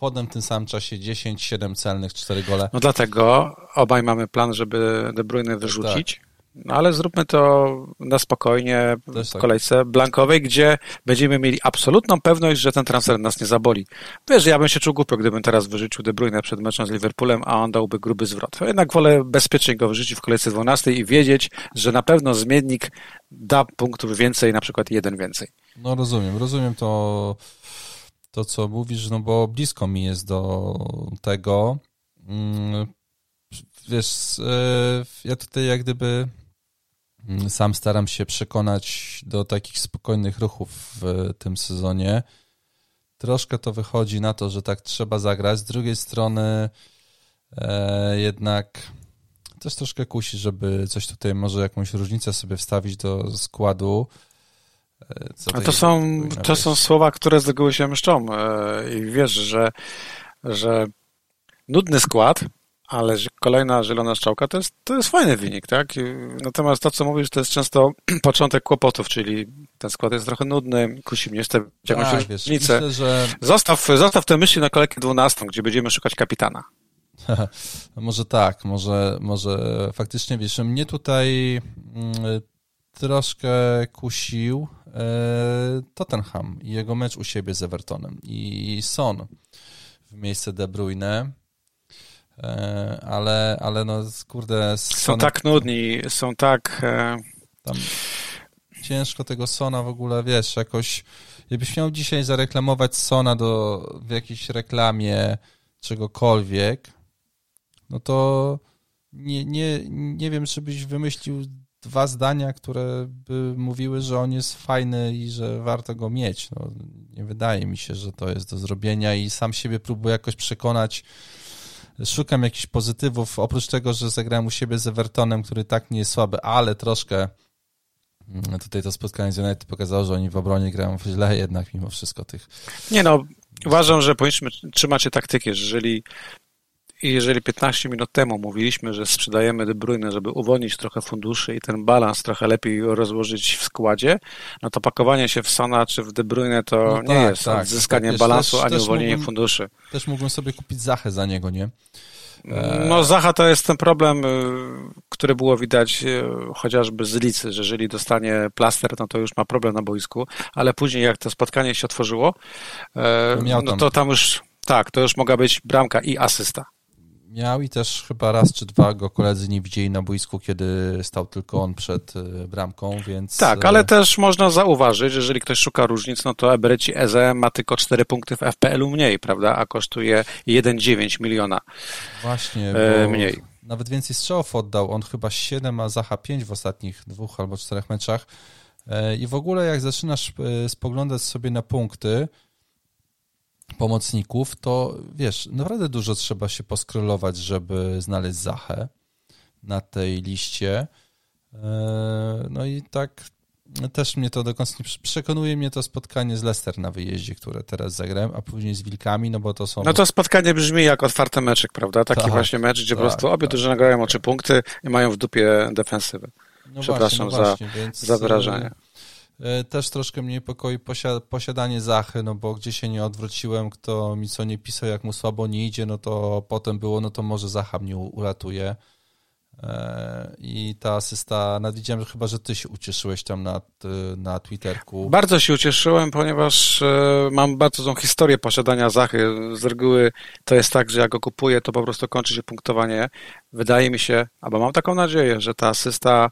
Wodem w tym samym czasie 10, 7 celnych, 4 gole. No dlatego obaj mamy plan, żeby De Bruyne wyrzucić. Tak. No ale zróbmy to na spokojnie w tak. kolejce blankowej, gdzie będziemy mieli absolutną pewność, że ten transfer nas nie zaboli. Wiesz, ja bym się czuł głupio, gdybym teraz wyrzucił De Bruyne przed meczem z Liverpoolem, a on dałby gruby zwrot. Jednak wolę bezpiecznie go wyrzucić w kolejce 12 i wiedzieć, że na pewno zmiennik da punktów więcej, na przykład jeden więcej. No rozumiem, rozumiem to, to co mówisz, no bo blisko mi jest do tego. Mm, wiesz, e, ja tutaj jak gdyby mm, sam staram się przekonać do takich spokojnych ruchów w tym sezonie. Troszkę to wychodzi na to, że tak trzeba zagrać. Z drugiej strony e, jednak też troszkę kusi, żeby coś tutaj, może jakąś różnicę sobie wstawić do składu. E, A to są, to są słowa, które z reguły się mszczą e, i wiesz, że, że nudny skład, ale kolejna zielona strzałka to jest, to jest fajny wynik, tak? Natomiast to, co mówisz, to jest często początek kłopotów, czyli ten skład jest trochę nudny, kusi mnie jeszcze jakąś tak, różnicę. Myślę, że... zostaw, zostaw te myśli na kolejkę 12, gdzie będziemy szukać kapitana. może tak, może, może faktycznie, wiesz, mnie tutaj mm, troszkę kusił e, Tottenham i jego mecz u siebie z Evertonem. I Son w miejsce De Bruyne, e, ale, ale no kurde... Są tak nudni, są tak... E, Tam ciężko tego Sona w ogóle, wiesz, jakoś... Jakbyś miał dzisiaj zareklamować Sona do, w jakiejś reklamie czegokolwiek, no to nie, nie, nie wiem, czy byś wymyślił dwa zdania, które by mówiły, że on jest fajny i że warto go mieć. No, nie wydaje mi się, że to jest do zrobienia i sam siebie próbuję jakoś przekonać. Szukam jakichś pozytywów, oprócz tego, że zagrałem u siebie z Evertonem, który tak nie jest słaby, ale troszkę mm, tutaj to spotkanie z United pokazało, że oni w obronie grają źle jednak mimo wszystko tych... Nie no, uważam, że powinniśmy trzymać się taktyki, że jeżeli i jeżeli 15 minut temu mówiliśmy, że sprzedajemy De Bruyne, żeby uwolnić trochę funduszy i ten balans trochę lepiej rozłożyć w składzie, no to pakowanie się w Sona czy w De Bruyne to no nie tak, jest tak, odzyskanie tak, balansu też, ani też uwolnienie mógłbym, funduszy. Też mógłbym sobie kupić Zachę za niego, nie? No Zacha to jest ten problem, y, który było widać y, chociażby z Licy, że jeżeli dostanie plaster, no to już ma problem na boisku, ale później jak to spotkanie się otworzyło, no, no to tam już, tak, to już mogła być bramka i asysta miał i też chyba raz czy dwa go koledzy nie widzieli na boisku, kiedy stał tylko on przed e, bramką, więc... Tak, ale też można zauważyć, że jeżeli ktoś szuka różnic, no to Ebereci Eze ma tylko 4 punkty w FPL-u mniej, prawda, a kosztuje 1,9 miliona Właśnie, e, mniej. Nawet więcej strzałów oddał, on chyba 7, a Zacha 5 w ostatnich dwóch albo czterech meczach. E, I w ogóle jak zaczynasz spoglądać sobie na punkty, pomocników, to wiesz, naprawdę dużo trzeba się poskrolować, żeby znaleźć Zachę na tej liście. E, no i tak też mnie to do końca nie przekonuje mnie to spotkanie z Leicester na wyjeździe, które teraz zagrałem, a później z Wilkami, no bo to są... No to spotkanie brzmi jak otwarty meczek, prawda? Taki tak, właśnie mecz, gdzie tak, po prostu obie tak. drużyny grają o trzy punkty i mają w dupie defensywę. No Przepraszam właśnie, no właśnie, za, więc, za wyrażenie. E, też troszkę mnie niepokoi posiadanie Zachy, no bo gdzie się nie odwróciłem, kto mi co nie pisał, jak mu słabo nie idzie, no to potem było, no to może Zacha mnie uratuje. E, I ta asysta, nawet widziałem, że chyba, że ty się ucieszyłeś tam na, na Twitterku. Bardzo się ucieszyłem, ponieważ e, mam bardzo tą historię posiadania Zachy. Z reguły to jest tak, że jak go kupuję, to po prostu kończy się punktowanie. Wydaje mi się, albo mam taką nadzieję, że ta asysta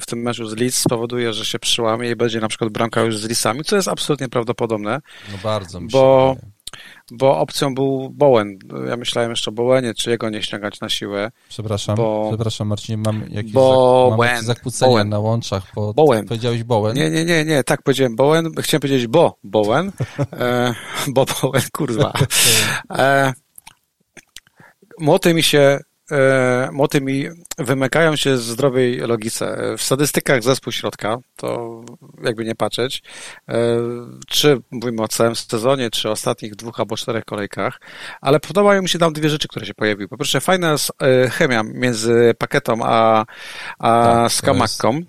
w tym meczu z Leeds spowoduje, że się przyłamie i będzie na przykład bramka już z Leedsami, co jest absolutnie prawdopodobne. No bardzo mi bo, bo opcją był Bowen. Ja myślałem jeszcze o Bowenie, czy jego nie ściągać na siłę. Przepraszam, bo, przepraszam Marcinie, mam jakieś, Bowen, mam jakieś zakłócenia Bowen. na łączach, bo Bowen. powiedziałeś Bowen. Nie, nie, nie, nie, tak powiedziałem Bowen, chciałem powiedzieć bo Bowen, e, bo Bowen, kurwa. E, młoty mi się E, moty mi wymykają się z zdrowej logice. W statystykach zespół środka, to jakby nie patrzeć, e, czy mówimy o całym sezonie, czy ostatnich dwóch albo czterech kolejkach, ale podobają mi się tam dwie rzeczy, które się pojawiły. Po pierwsze, fajna jest e, chemia między Paketą a, a tak, Skamakką.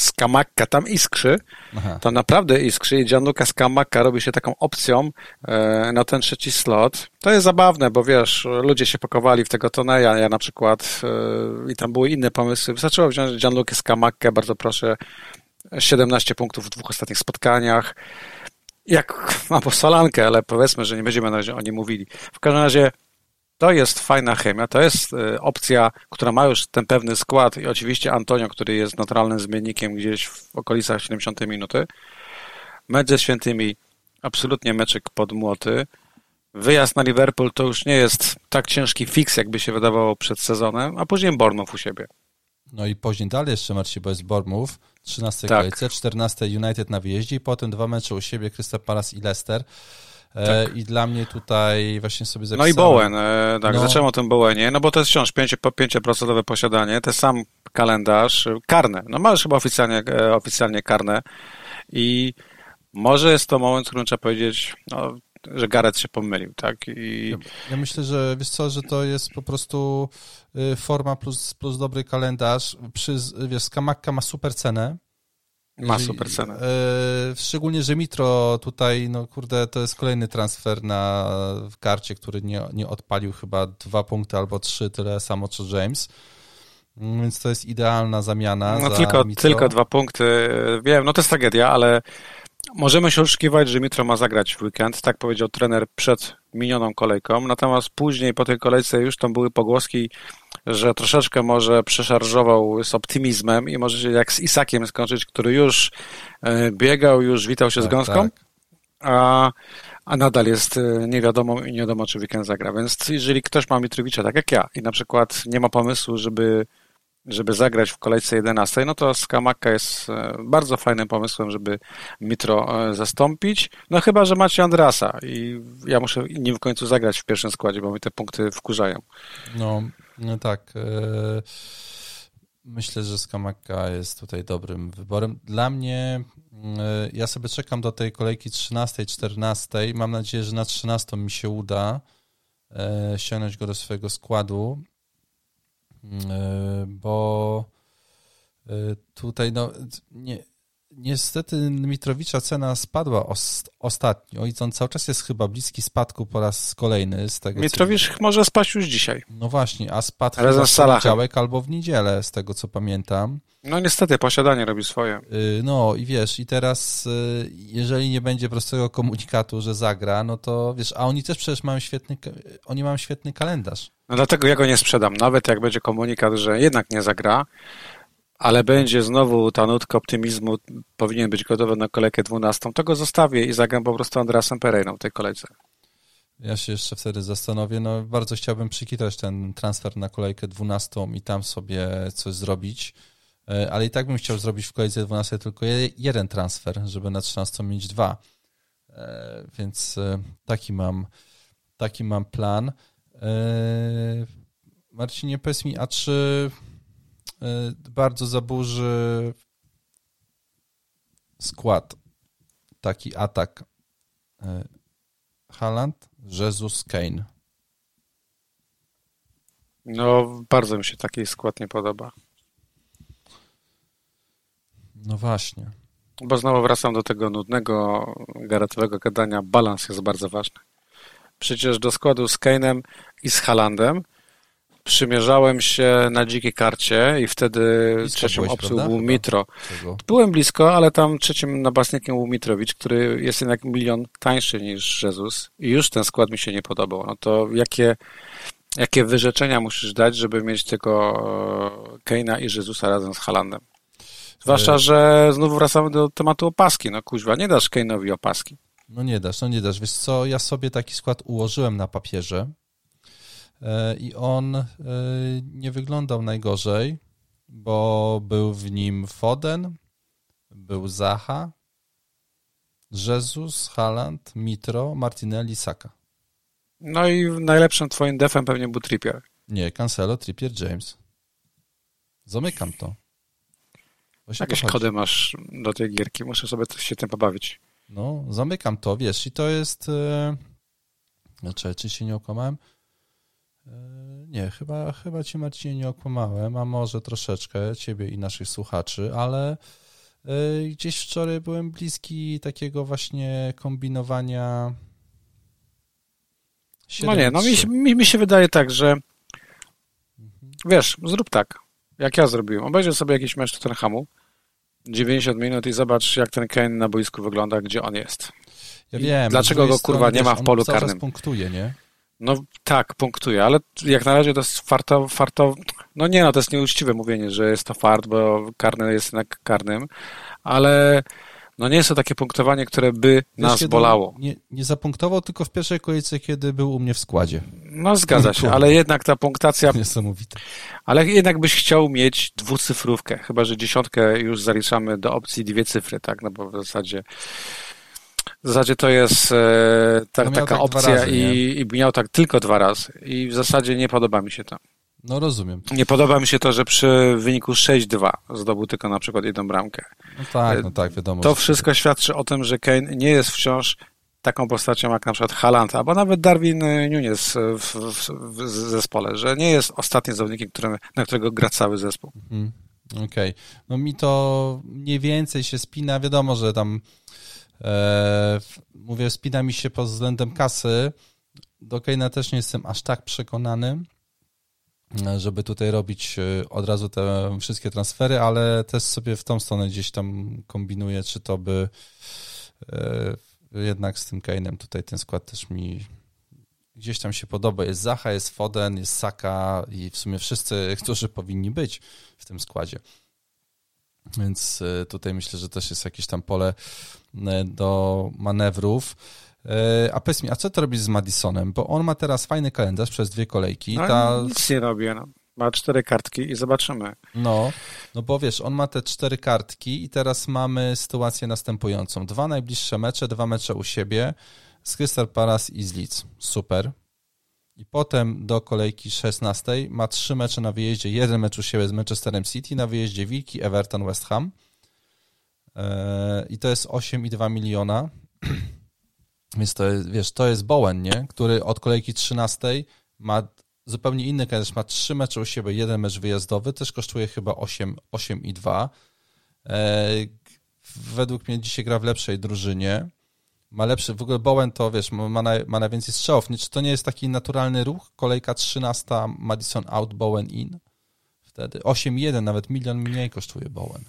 Skamakka tam iskrzy, Aha. to naprawdę iskrzy i Gianluca Skamakka robi się taką opcją e, na ten trzeci slot. To jest zabawne, bo wiesz, ludzie się pakowali w tego Toneja, ja na przykład e, i tam były inne pomysły. Wystarczyło wziąć Gianluca Skamakkę, bardzo proszę, 17 punktów w dwóch ostatnich spotkaniach. Jak ma po Solankę, ale powiedzmy, że nie będziemy na razie o niej mówili. W każdym razie to jest fajna chemia, to jest y, opcja, która ma już ten pewny skład i oczywiście Antonio, który jest naturalnym zmiennikiem gdzieś w okolicach 70 minuty. Mecz ze świętymi, absolutnie meczek pod młoty. wyjazd na Liverpool to już nie jest tak ciężki fix, jakby się wydawało przed sezonem, a później Bournemouth u siebie. No i później dalej jeszcze Marcin, bo jest Bournemouth, 13 tak. kolejce, 14 United na wyjeździe i potem dwa mecze u siebie, Crystal Palace i Leicester. E, tak. I dla mnie tutaj właśnie sobie zapisałem... No i Bowen, e, tak, no. zacząłem o tym Bowenie, no bo to jest wciąż 5%, posiadanie, jest sam kalendarz, karne, no masz chyba oficjalnie, e, oficjalnie karne i może jest to moment, w którym trzeba powiedzieć, no, że Gareth się pomylił, tak? I... Ja, ja, myślę, że wiesz co, że to jest po prostu y, forma plus, plus dobry kalendarz. Przy, wiesz, Skamakka ma super cenę. Ma super cenę. Y, szczególnie, że Mitro tutaj, no kurde, to jest kolejny transfer na w karcie, który nie, nie odpalił chyba dwa punkty albo trzy, tyle samo co James. Więc to jest idealna zamiana. No tylko, tylko dwa punkty. Wiem, no to jest tragedia, ale Możemy się oszukiwać, że Mitro ma zagrać w weekend, tak powiedział trener przed minioną kolejką, natomiast później po tej kolejce już tam były pogłoski, że troszeczkę może przeszarżował z optymizmem i może się jak z Isakiem skończyć, który już e, biegał, już witał się tak, z gąską, tak. a, a nadal jest e, nie wiadomo i nie wiadomo, czy weekend zagra. Więc jeżeli ktoś ma Mitrowicza tak jak ja i na przykład nie ma pomysłu, żeby żeby zagrać w kolejce 11, no to Skamaka jest e, bardzo fajnym pomysłem, żeby Mitro e, zastąpić. No chyba, że macie Andrasa i ja muszę nim w końcu zagrać w pierwszym składzie, bo mi te punkty wkurzają. No, no tak. E, myślę, że Skamaka jest tutaj dobrym wyborem. Dla mnie, ja sobie czekam do tej kolejki 13, 14. Mam nadzieję, że na 13 mi się uda ściągnąć go do swojego składu. E, bo e, tutaj no, nie, niestety Mitrowicza cena spadła os, ostatnio i on cały czas jest chyba bliski spadku po raz kolejny. Z tego, Mitrowicz co... może spaść już dzisiaj. No właśnie, a spadł chyba w poniedziałek albo w niedzielę, z tego co pamiętam. No niestety, posiadanie robi swoje. Y, no i wiesz, i teraz y, jeżeli nie będzie prostego komunikatu, że zagra, no to wiesz, a oni też przecież mają świetny, oni mają świetny kalendarz. No dlatego ja go nie sprzedam, nawet jak będzie komunikat, że jednak nie zagra, ale będzie znowu ta nutka optymizmu, powinien być gotowy na kolejkę 12, to go zostawię i zagram po prostu Andrasem Pereiną w tej kolejce. Ja się jeszcze wtedy zastanowię. No, bardzo chciałbym przykitrać ten transfer na kolejkę 12 i tam sobie coś zrobić. E, ale i tak bym chciał zrobić w kolejce 12 tylko jeden transfer, żeby na 13 mieć dwa. E, więc e, taki mam, taki mam plan. Marcinie, powiedz mi, a czy bardzo zaburzy skład taki atak Haaland, Jesus, Kane? No, bardzo mi się taki skład nie podoba. No właśnie. Bo znowu wracam do tego nudnego, garatowego gadania. Balans jest bardzo ważny. Przecież do składu z Kane'em i z Halandem przymierzałem się na dzikiej karcie i wtedy blisko trzecią byłeś, opcją prawda? był Mitro. Byłem blisko, ale tam trzecim napastnikiem był Mitrowicz, który jest jednak milion tańszy niż Jezus i już ten skład mi się nie podobał. No to jakie, jakie wyrzeczenia musisz dać, żeby mieć tego Keina i Jezusa razem z Halandem? Zwłaszcza, e, że znów wracamy do tematu opaski. No kuźwa, nie dasz Kane'owi opaski. No nie dasz, no nie dasz. Wiesz co, ja sobie taki skład ułożyłem na papierze e, i on e, nie wyglądał najgorzej, bo był w nim Foden, był Zaha, Jesus, Haaland, Mitro, Martinelli, Saka. No i najlepszym twoim defem pewnie był Trippier. Nie, Cancelo, Trippier, James. Zamykam to. Jakieś kody masz do tej gierki, muszę sobie się tym pobawić. No, zamykam to, wiesz, i to jest... E... Znaczy, czy się nie okłamałem? E... Nie, chyba, chyba ci Marcinie nie okłamałem, a może troszeczkę ciebie i naszych słuchaczy, ale e... gdzieś wczoraj byłem bliski takiego właśnie kombinowania 7, no nie, no mi, mi, mi się wydaje tak, że mhm. wiesz, zrób tak, jak ja zrobiłem. Obejrzę sobie jakiś mecz Tottenhamu, 90 minut i zobacz, jak ten Kane na boisku wygląda, gdzie on jest. Ja wiem. Dlaczego go kurwa nie ma w polu cały karnym? punktuje, nie? No tak, punktuje, ale jak na razie to jest farto, farto, no nie no, to jest nieuczciwe mówienie, że jest to fart, bo karny jest jednak karnym, ale no nie jest to takie punktowanie, które by nas Wiesz, bolało. Nie, nie zapunktował tylko w pierwszej kolejce, kiedy był u mnie w składzie. No zgadza się, ale jednak ta punktacja, Niesamowite. ale jednak byś chciał mieć dwucyfrówkę, chyba że dziesiątkę już zaliczamy do opcji dwie cyfry, tak, no bo w zasadzie w zasadzie to jest e, ta, No taka tak opcja razy, i, i miał tak tylko dwa razy i w zasadzie nie podoba mi się to. No rozumiem. Nie podoba mi się to, że przy wyniku 6-2 zdobył tylko na przykład jedną bramkę. No tak, no tak, wiadomo. To wszystko świadczy o tym, że Kane nie jest wciąż taką postacią jak na przykład Haaland, albo nawet Darwin Nunes w, w, w zespole, że nie jest ostatnim zawodnikiem, którym, na którego gra cały zespół. Mhm. Okej. No mi to mniej więcej się spina. Wiadomo, że tam e, mówię, spina mi się pod względem kasy. Do Kane'a też nie jestem aż tak przekonany, e, żeby tutaj robić e, od razu te wszystkie transfery, ale też sobie w tą stronę gdzieś tam kombinuję, czy to by e, jednak z tym Kane'em tutaj ten skład też mi gdzieś tam się podoba. Jest Zacha, jest Foden, jest Saka i w sumie wszyscy, którzy powinni być w tym składzie. Więc e, tutaj myślę, że też jest jakieś tam pole e, do manewrów. E, A powiedz mi, a co to robisz z Madisonem? Bo on ma teraz fajny kalendarz przez dwie kolejki. No, Ta, Nic nie robię. No. Ma cztery kartki i zobaczymy. no, no bo wiesz, on ma te cztery kartki i teraz mamy sytuację następującą. Dwa najbliższe mecze, dwa mecze u siebie z Crystal Palace i z Leeds. Super. I potem do kolejki 16 ma trzy mecze na wyjeździe. Jeden mecz u siebie z Manchesterem City, na wyjeździe Wilki, Everton, West Ham. I to jest 8,2 miliona. Więc to jest, wiesz, to jest Bowen, nie? Który od kolejki 13 ma zupełnie inny kalendarz. Ma trzy mecze u siebie, jeden mecz wyjazdowy, też kosztuje chyba 8, 8,2. Eee, według mnie dzisiaj gra w lepszej drużynie. Ma lepszy, w ogóle Bowen to wiesz, ma, naj, ma najwięcej strzałów. Czy to nie jest taki naturalny ruch? Kolejka 13, Madison out, Bowen in. Wtedy 8,1, nawet milion mniej kosztuje Bowen.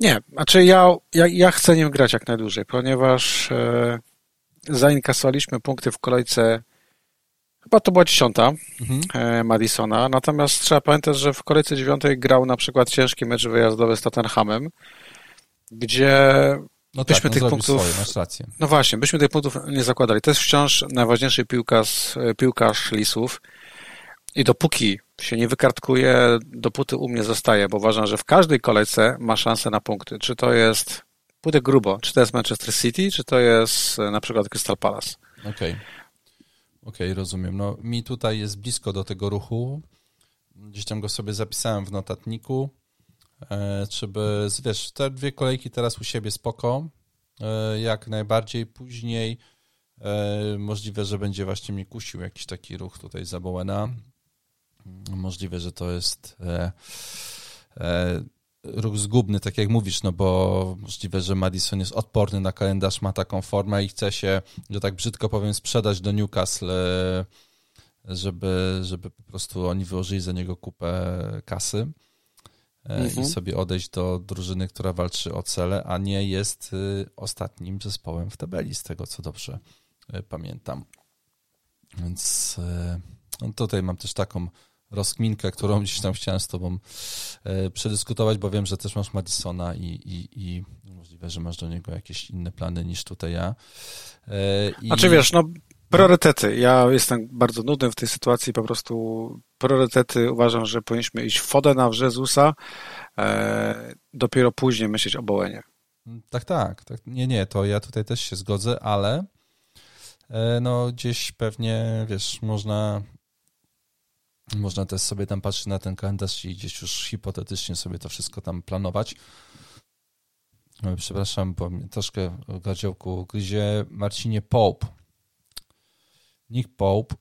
Nie, znaczy ja, ja, ja chcę nim grać jak najdłużej, ponieważ e, zainkasowaliśmy punkty w kolejce, chyba to była dziesiąta Mhm. e, Madisona, natomiast trzeba pamiętać, że w kolejce dziewiątej grał na przykład ciężki mecz wyjazdowy z Tottenhamem, gdzie No Byśmy tak, on tych zrobił punktów- swoje. No właśnie, byśmy tych punktów nie zakładali. To jest wciąż najważniejszy piłkarz, piłkarz Lisów i dopóki się nie wykartkuje, dopóty u mnie zostaje, bo uważam, że w każdej kolejce ma szansę na punkty. Czy to jest, pójdę grubo, czy to jest Manchester City, czy to jest e, na przykład Crystal Palace. Okej. Okej, rozumiem. No mi tutaj jest blisko do tego ruchu. Gdzieś tam go sobie zapisałem w notatniku. E, czy by, wiesz, te dwie kolejki teraz u siebie spoko. E, jak najbardziej. Później możliwe, że będzie właśnie mnie kusił jakiś taki ruch tutaj za Bowena. Możliwe, że to jest e, e, ruch zgubny, tak jak mówisz, no bo możliwe, że Madison jest odporny na kalendarz, ma taką formę i chce się, że tak brzydko powiem, sprzedać do Newcastle, żeby, żeby po prostu oni wyłożyli za niego kupę kasy e, Mhm. i sobie odejść do drużyny, która walczy o cele, a nie jest y, ostatnim zespołem w tabeli, z tego co dobrze y, pamiętam. Więc e, no tutaj mam też taką rozkminkę, którą gdzieś tam chciałem z tobą e, przedyskutować, bo wiem, że też masz Madisona i, i, i możliwe, że masz do niego jakieś inne plany niż tutaj ja. E, I... Znaczy wiesz, no priorytety. Ja jestem bardzo nudny w tej sytuacji, po prostu priorytety uważam, że powinniśmy iść Fodena w Jezusa, e, dopiero później myśleć o Bowenie. Tak, tak, tak. Nie, nie, to ja tutaj też się zgodzę, ale e, no gdzieś pewnie, wiesz, można można też sobie tam patrzeć na ten kalendarz i gdzieś już hipotetycznie sobie to wszystko tam planować. E, Przepraszam, bo troszkę w gardziołku gryzie Marcinie Pope. Nick Pope,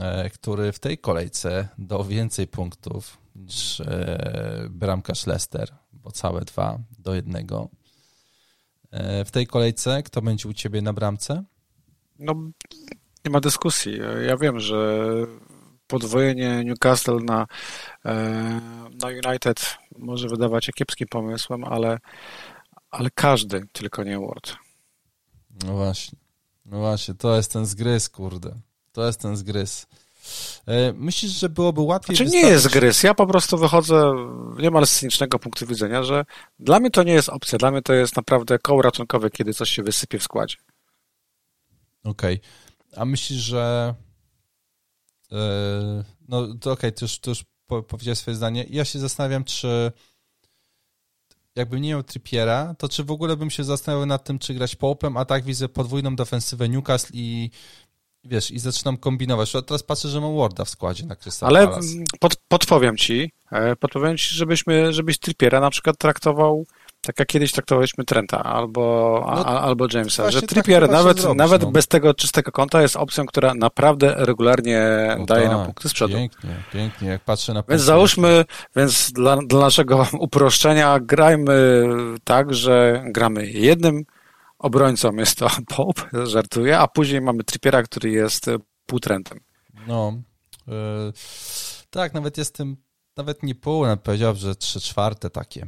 e, który w tej kolejce dał więcej punktów niż e, bramkarz Leicester, bo całe dwa do jednego. W tej kolejce kto będzie u ciebie na bramce? No, nie ma dyskusji. Ja wiem, że podwojenie Newcastle na, e, na United może wydawać się kiepskim pomysłem, ale, ale każdy, tylko nie Ward. No właśnie. No właśnie, to jest ten zgryz, kurde. To jest ten zgryz. E, myślisz, że byłoby łatwiej... Znaczy nie jest grys, ja po prostu wychodzę niemal z cynicznego punktu widzenia, że dla mnie to nie jest opcja, dla mnie to jest naprawdę koło ratunkowe, kiedy coś się wysypie w składzie. Okej, okay. a myślisz, że no to okej, okay, to już, to już powiedziałeś swoje zdanie. Ja się zastanawiam, czy jakbym nie miał Trippiera, to czy w ogóle bym się zastanawiał nad tym, czy grać popem, a tak widzę podwójną defensywę Newcastle i wiesz, i zaczynam kombinować. Teraz patrzę, że mam Warda w składzie na Crystal Ale pod, podpowiem ci, e, podpowiem ci, żebyśmy, żebyś Trippiera na przykład traktował tak jak kiedyś traktowaliśmy Trenta albo, no, a, albo Jamesa, że tak Trippier tak nawet, zrobić, nawet no. bez tego czystego konta jest opcją, która naprawdę regularnie no daje tak, nam punkty z przodu. Pięknie, pięknie, jak patrzę na Więc załóżmy, więc dla, dla naszego uproszczenia grajmy tak, że gramy jednym obrońcą, jest to Pope, żartuję, a później mamy Trippiera, który jest półtrentem. No, yy, tak, nawet jestem, nawet nie pół, nawet powiedział, że trzy czwarte takie.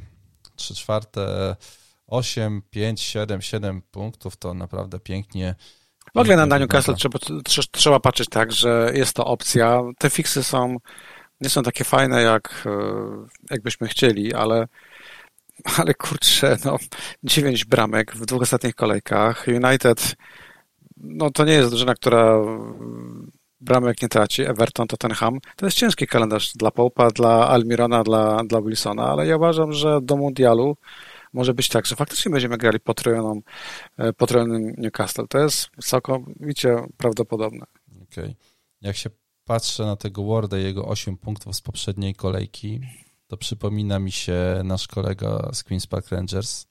3 czwarte, 8, 5, 7, 7 punktów, to naprawdę pięknie. W ogóle na Daniu Castle trzeba, trzeba patrzeć tak, że jest to opcja. Te fiksy są, nie są takie fajne, jak e, jakbyśmy chcieli, ale ale kurczę, no, 9 bramek w dwóch ostatnich kolejkach. United, no to nie jest drużyna, która bramek nie traci, Everton, Tottenham. To jest ciężki kalendarz dla Popa, dla Almirona, dla, dla Wilsona, ale ja uważam, że do Mundialu może być tak, że faktycznie będziemy grali potrojoną, e, potrojonym Newcastle. To jest całkowicie prawdopodobne. Okej. Okay. Jak się patrzę na tego Warda i jego 8 punktów z poprzedniej kolejki, to przypomina mi się nasz kolega z Queen's Park Rangers, e,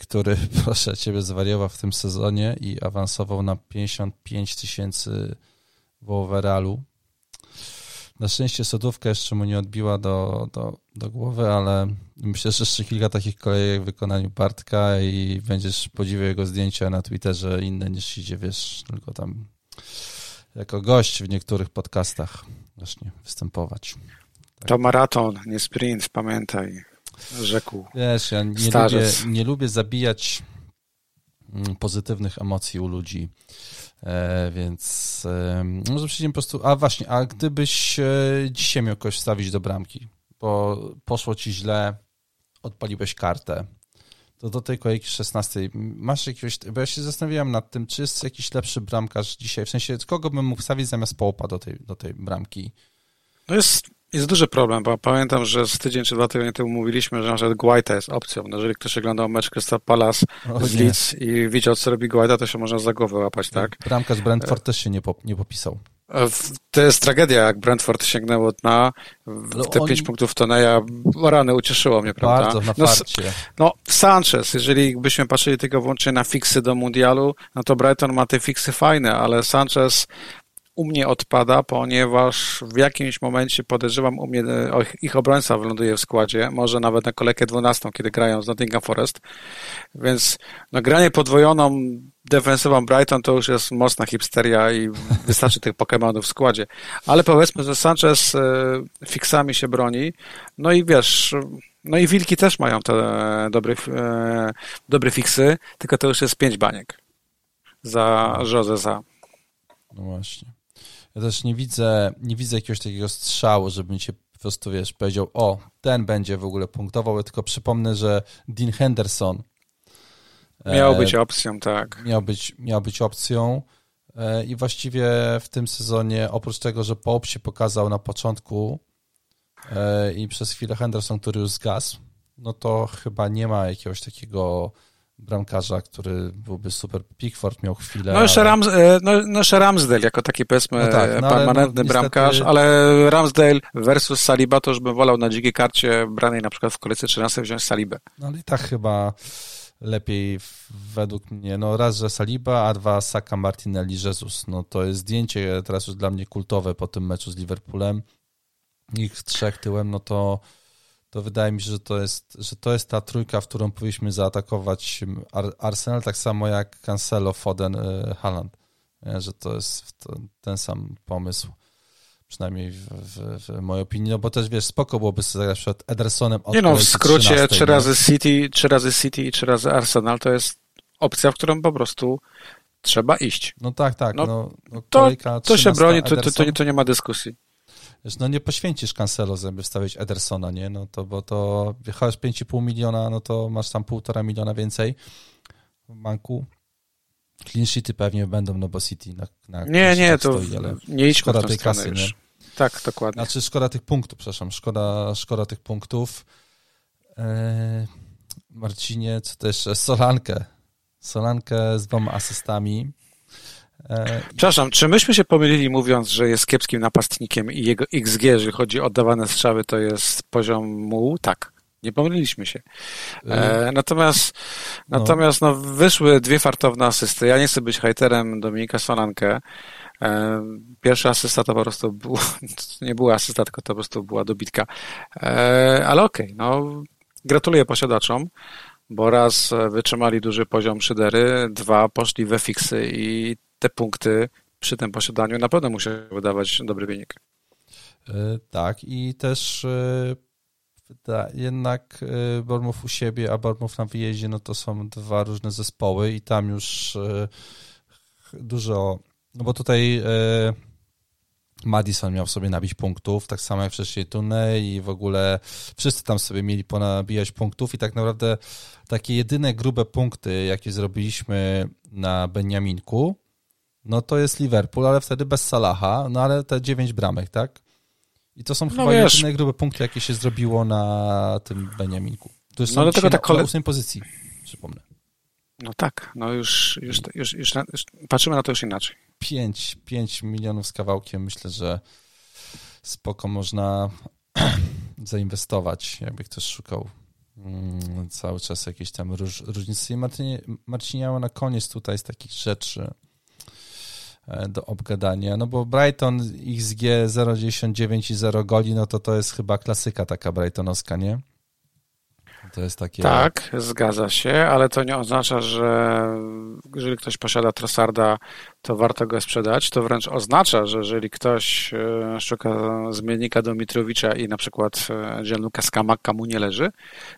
który, proszę ciebie, zwariował w tym sezonie i awansował na 55 tysięcy w overallu. Na szczęście sodówka jeszcze mu nie odbiła do, do, do głowy, ale myślę, że jeszcze kilka takich kolejek w wykonaniu Bartka i będziesz podziwiał jego zdjęcia na Twitterze inne niż idzie, wiesz, tylko tam jako gość w niektórych podcastach właśnie występować. Tak. To maraton, nie sprint, pamiętaj, rzekł. Wiesz, ja nie, lubię, nie lubię zabijać mm, pozytywnych emocji u ludzi. E, więc e, może przejdziemy po prostu. A właśnie, a gdybyś e, dzisiaj miał kogoś wstawić do bramki, bo poszło ci źle, odpaliłeś kartę, to do tej kolejki 16 masz jakiegoś. Bo ja się zastanawiałem nad tym, czy jest jakiś lepszy bramkarz dzisiaj. W sensie, kogo bym mógł wstawić zamiast Połpa do tej, do tej bramki? No jest jest duży problem, bo pamiętam, że z tydzień czy dwa tygodnie temu mówiliśmy, że na przykład Guaita jest opcją. No, jeżeli ktoś oglądał mecz Crystal Palace o, z Leeds i widział, co robi Guaita, to się można za głowę łapać, tak? Bramka z Brentford też się nie, po, nie popisał. E, to jest tragedia, jak Brentford sięgnęło dna. Te pięć punktów Toneja, rany, ucieszyło mnie, prawda? Bardzo, na no, no, Sanchez, jeżeli byśmy patrzyli tylko wyłącznie na fiksy do mundialu, no to Brighton ma te fiksy fajne, ale Sanchez u mnie odpada, ponieważ w jakimś momencie podejrzewam, u mnie ich obrońca wyląduje w składzie, może nawet na kolejkę 12, kiedy grają z Nottingham Forest. Więc no, granie podwojoną defensywą Brighton to już jest mocna hipsteria i wystarczy tych Pokémonów w składzie. Ale powiedzmy, że Sanchez e, fiksami się broni. No i wiesz, no i Wilki też mają te dobre, e, dobre fiksy, tylko to już jest pięć baniek za Jose No właśnie. Ja też nie widzę, nie widzę jakiegoś takiego strzału, żebym cię po prostu, wiesz, powiedział, o, ten będzie w ogóle punktował, ja tylko przypomnę, że Dean Henderson miał e, być opcją, tak. Miał być, miał być opcją e, i właściwie w tym sezonie, oprócz tego, że Pope się pokazał na początku e, i przez chwilę Henderson, który już zgasł, no to chyba nie ma jakiegoś takiego bramkarza, który byłby super. Pickford miał chwilę. No jeszcze, ale... Rams, e, no, no jeszcze Ramsdale jako taki powiedzmy no tak, no permanentny no, bramkarz, niestety... ale Ramsdale versus Saliba to już bym wolał na dzikiej karcie branej na przykład w kolejce 13 wziąć Salibę. No ale i tak chyba lepiej według mnie, no raz, że Saliba, a dwa Saka, Martinelli, Jesus. No to jest zdjęcie teraz już dla mnie kultowe po tym meczu z Liverpoolem. Ich trzech tyłem, no to to wydaje mi się, że to jest, że to jest ta trójka, w którą powinniśmy zaatakować Arsenal, tak samo jak Cancelo, Foden, y, Haaland. Że to jest ten sam pomysł, przynajmniej w, w, w, mojej opinii, no bo też wiesz, spoko byłoby sobie zagrać przed Edersonem Nie no, w skrócie 13, trzy razy City, trzy razy City i trzy razy Arsenal to jest opcja, w którą po prostu trzeba iść. No tak, tak. No, no, no to, to się broni, to, to, to nie ma dyskusji. No nie poświęcisz Cancelo, żeby wstawić Edersona, nie? No to, bo to wjechałeś 5,5 miliona, no to masz tam półtora miliona więcej w banku. Clean sheety pewnie będą, no bo City na, na Nie, nie, to stoi, ale nie idźmy szkoda tej kasy, już. nie? Tak, dokładnie. Znaczy szkoda tych punktów, przepraszam, szkoda, szkoda tych punktów. Eee, Marcinie, co też Solankę. Solankę z dwoma asystami. Eee, Przepraszam, czy myśmy się pomylili mówiąc, że jest kiepskim napastnikiem i jego XG, jeżeli chodzi o oddawane strzały, to jest poziom mu? Tak. Nie pomyliliśmy się. E, natomiast no. natomiast no, wyszły dwie fartowne asysty. Ja nie chcę być hejterem Dominika Solankę. E, pierwsza asysta to po prostu był, nie była asysta, tylko to po prostu była dobitka. E, ale okej, okay, no gratuluję posiadaczom, bo raz wytrzymali duży poziom szydery, dwa poszli we fiksy i te punkty przy tym posiadaniu na pewno musiały wydawać dobry wynik. E, tak i też jednak Bormów u siebie, a Bormów na wyjeździe, no to są dwa różne zespoły i tam już dużo no bo tutaj e, Madison miał sobie nabić punktów, tak samo jak wcześniej Tunej i w ogóle wszyscy tam sobie mieli ponabijać punktów i tak naprawdę takie jedyne grube punkty, jakie zrobiliśmy na Beniaminku, no to jest Liverpool, ale wtedy bez Salaha, no ale te dziewięć bramek, tak? I to są no chyba wiesz. jedyne grube punkty, jakie się zrobiło na tym Beniaminku. To jest no dlatego tak kole... na ósmej pozycji, przypomnę. No tak, no już, już, już, już, już patrzymy na to już inaczej. 5, 5 milionów z kawałkiem myślę, że spoko można zainwestować, jakby ktoś szukał mm, cały czas jakieś tam róż, różnice. I Marcinie, Marciniało na koniec tutaj z takich rzeczy do obgadania, no bo Brighton XG 0,99 i 0 goli, no to to jest chyba klasyka taka brightonowska, nie? To jest takie... Tak, zgadza się, ale to nie oznacza, że jeżeli ktoś posiada Trossarda, to warto go sprzedać. To wręcz oznacza, że jeżeli ktoś e, szuka zmiennika do Mitrowicza i na przykład e, Gianluca Scamacca mu nie leży,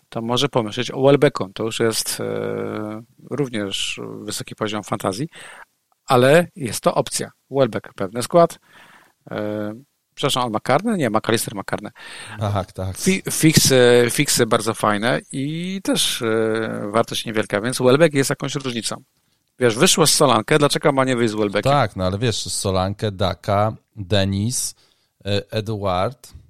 to może pomyśleć o Welbecku. To już jest e, również wysoki poziom fantazji, ale jest to opcja. Welbeck, pewny skład, przepraszam, on ma karne? Nie, McAllister ma karne. Aha, tak. Fiksy, fiksy bardzo fajne i też e, wartość niewielka, więc Welbeck jest jakąś różnicą. Wiesz, wyszło z Solankę, dlaczego ma nie wyjść z Welbeckiem? Tak, no ale wiesz, Solankę, Daka, Denis, e, Eduard, e,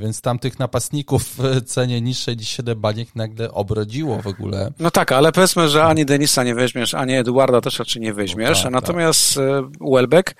więc tam tych napastników w cenie niższej niż 7 baniek nagle obrodziło w ogóle. No tak, ale powiedzmy, że ani Denisa nie weźmiesz, ani Eduarda też raczej nie weźmiesz, no tak, natomiast tak. Welbeck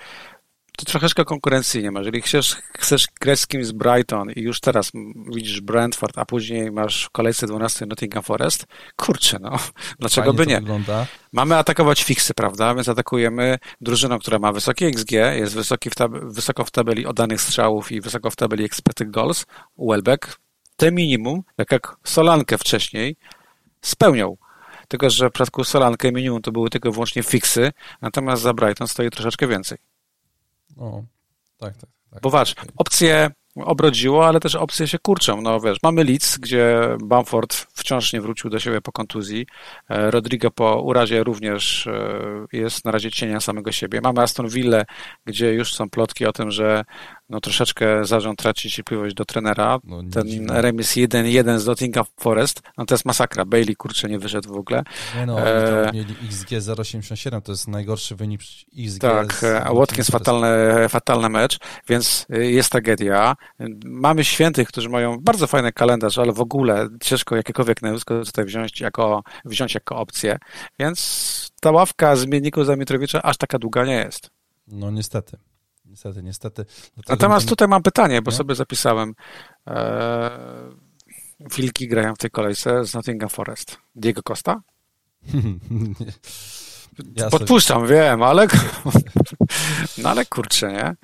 to troszeczkę konkurencyjnie masz. Jeżeli chcesz, chcesz grać z kimś z Brighton i już teraz widzisz Brentford, a później masz w kolejce 12 Nottingham Forest, kurczę, no, dlaczego Fajnie by nie? Wygląda. Mamy atakować fiksy, prawda? Więc atakujemy drużyną, która ma wysokie XG, jest wysoki w wysoko w tabeli oddanych strzałów i wysoko w tabeli expected goals. Welbeck te minimum, tak jak Solankę wcześniej, spełniał. Tylko, że w przypadku Solankę minimum to były tylko wyłącznie fiksy, natomiast za Brighton stoi troszeczkę więcej. O, tak, tak. tak. Bo patrz, opcje obrodziło, ale też opcje się kurczą. No wiesz, mamy Leeds, gdzie Bamford wciąż nie wrócił do siebie po kontuzji. E, Rodrigo po urazie również e, jest na razie cienia samego siebie. Mamy Aston Villa, gdzie już są plotki o tym, że no troszeczkę zarząd traci cierpliwość do trenera. No, Ten dziwne. remis 1-1 z Nottingham Forest, no to jest masakra. Bailey, kurczę, nie wyszedł w ogóle. Nie no, e... mieli XG 0,87, to jest najgorszy wynik XG. Tak, a Watkins fatalny, fatalny mecz, więc y, jest tragedia. Mamy świętych, którzy mają bardzo fajny kalendarz, ale w ogóle ciężko jakiekolwiek nazwisko tutaj wziąć jako, wziąć jako opcję, więc ta ławka zmienników za Mitrowicza aż taka długa nie jest. No niestety. Niestety, niestety. Natomiast tutaj mam pytanie, bo nie? sobie zapisałem. Eee, wilki grają w tej kolejce z Nottingham Forest. Diego Costa? Ja Podpuszczam, sobie... wiem, ale no ale kurczę, nie?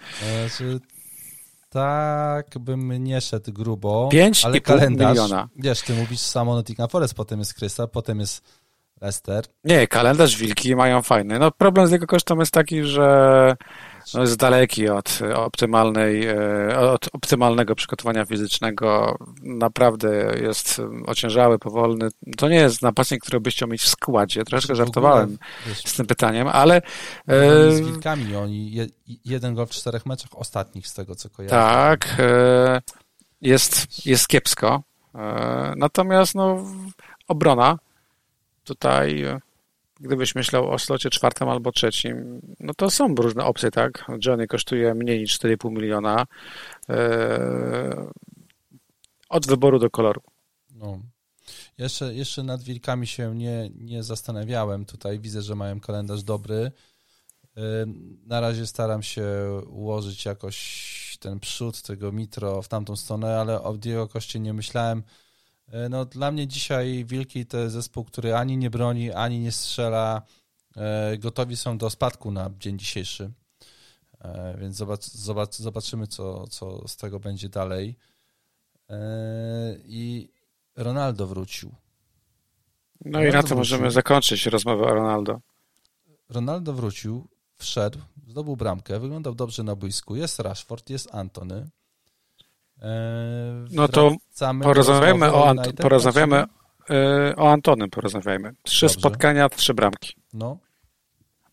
Znaczy, tak bym nie szedł grubo, 5 ale kalendarz, miliona. wiesz, ty mówisz samo Nottingham Forest, potem jest Krystal, potem jest Leicester. Nie, kalendarz Wilki mają fajny. No problem z jego kosztem jest taki, że no jest daleki od optymalnej, e, od optymalnego przygotowania fizycznego. Naprawdę jest ociężały, powolny. To nie jest napastnik, który byś chciał mieć w składzie. Troszkę żartowałem z tym pytaniem, ale... E, z Wilkami oni jeden gol w czterech meczach ostatnich z tego, co kojarzę. Tak, jest, jest kiepsko. Natomiast no, obrona tutaj gdybyś myślał o slocie czwartym albo trzecim, no to są różne opcje, tak? Johnny kosztuje mniej niż 4,5 miliona. E, od wyboru do koloru. No. Jeszcze, jeszcze nad wilkami się nie, nie zastanawiałem. Tutaj widzę, że mają kalendarz dobry. E, na razie staram się ułożyć jakoś ten przód tego Mitro w tamtą stronę, ale o Diego Koście nie myślałem. E, no, dla mnie dzisiaj Wilki to jest zespół, który ani nie broni, ani nie strzela. E, gotowi są do spadku na dzień dzisiejszy. E, więc zobacz, zobacz, zobaczymy, co, co z tego będzie dalej. I Ronaldo wrócił. No Ronaldo i na to możemy zakończyć rozmowę o Ronaldo. Ronaldo wrócił, wszedł, zdobył bramkę, wyglądał dobrze na boisku. Jest Rashford, jest Antony. E, no to porozmawiamy o, Ant porozmawiamy e, o Antonym, porozmawiajmy. Trzy Dobrze. spotkania, trzy bramki. No.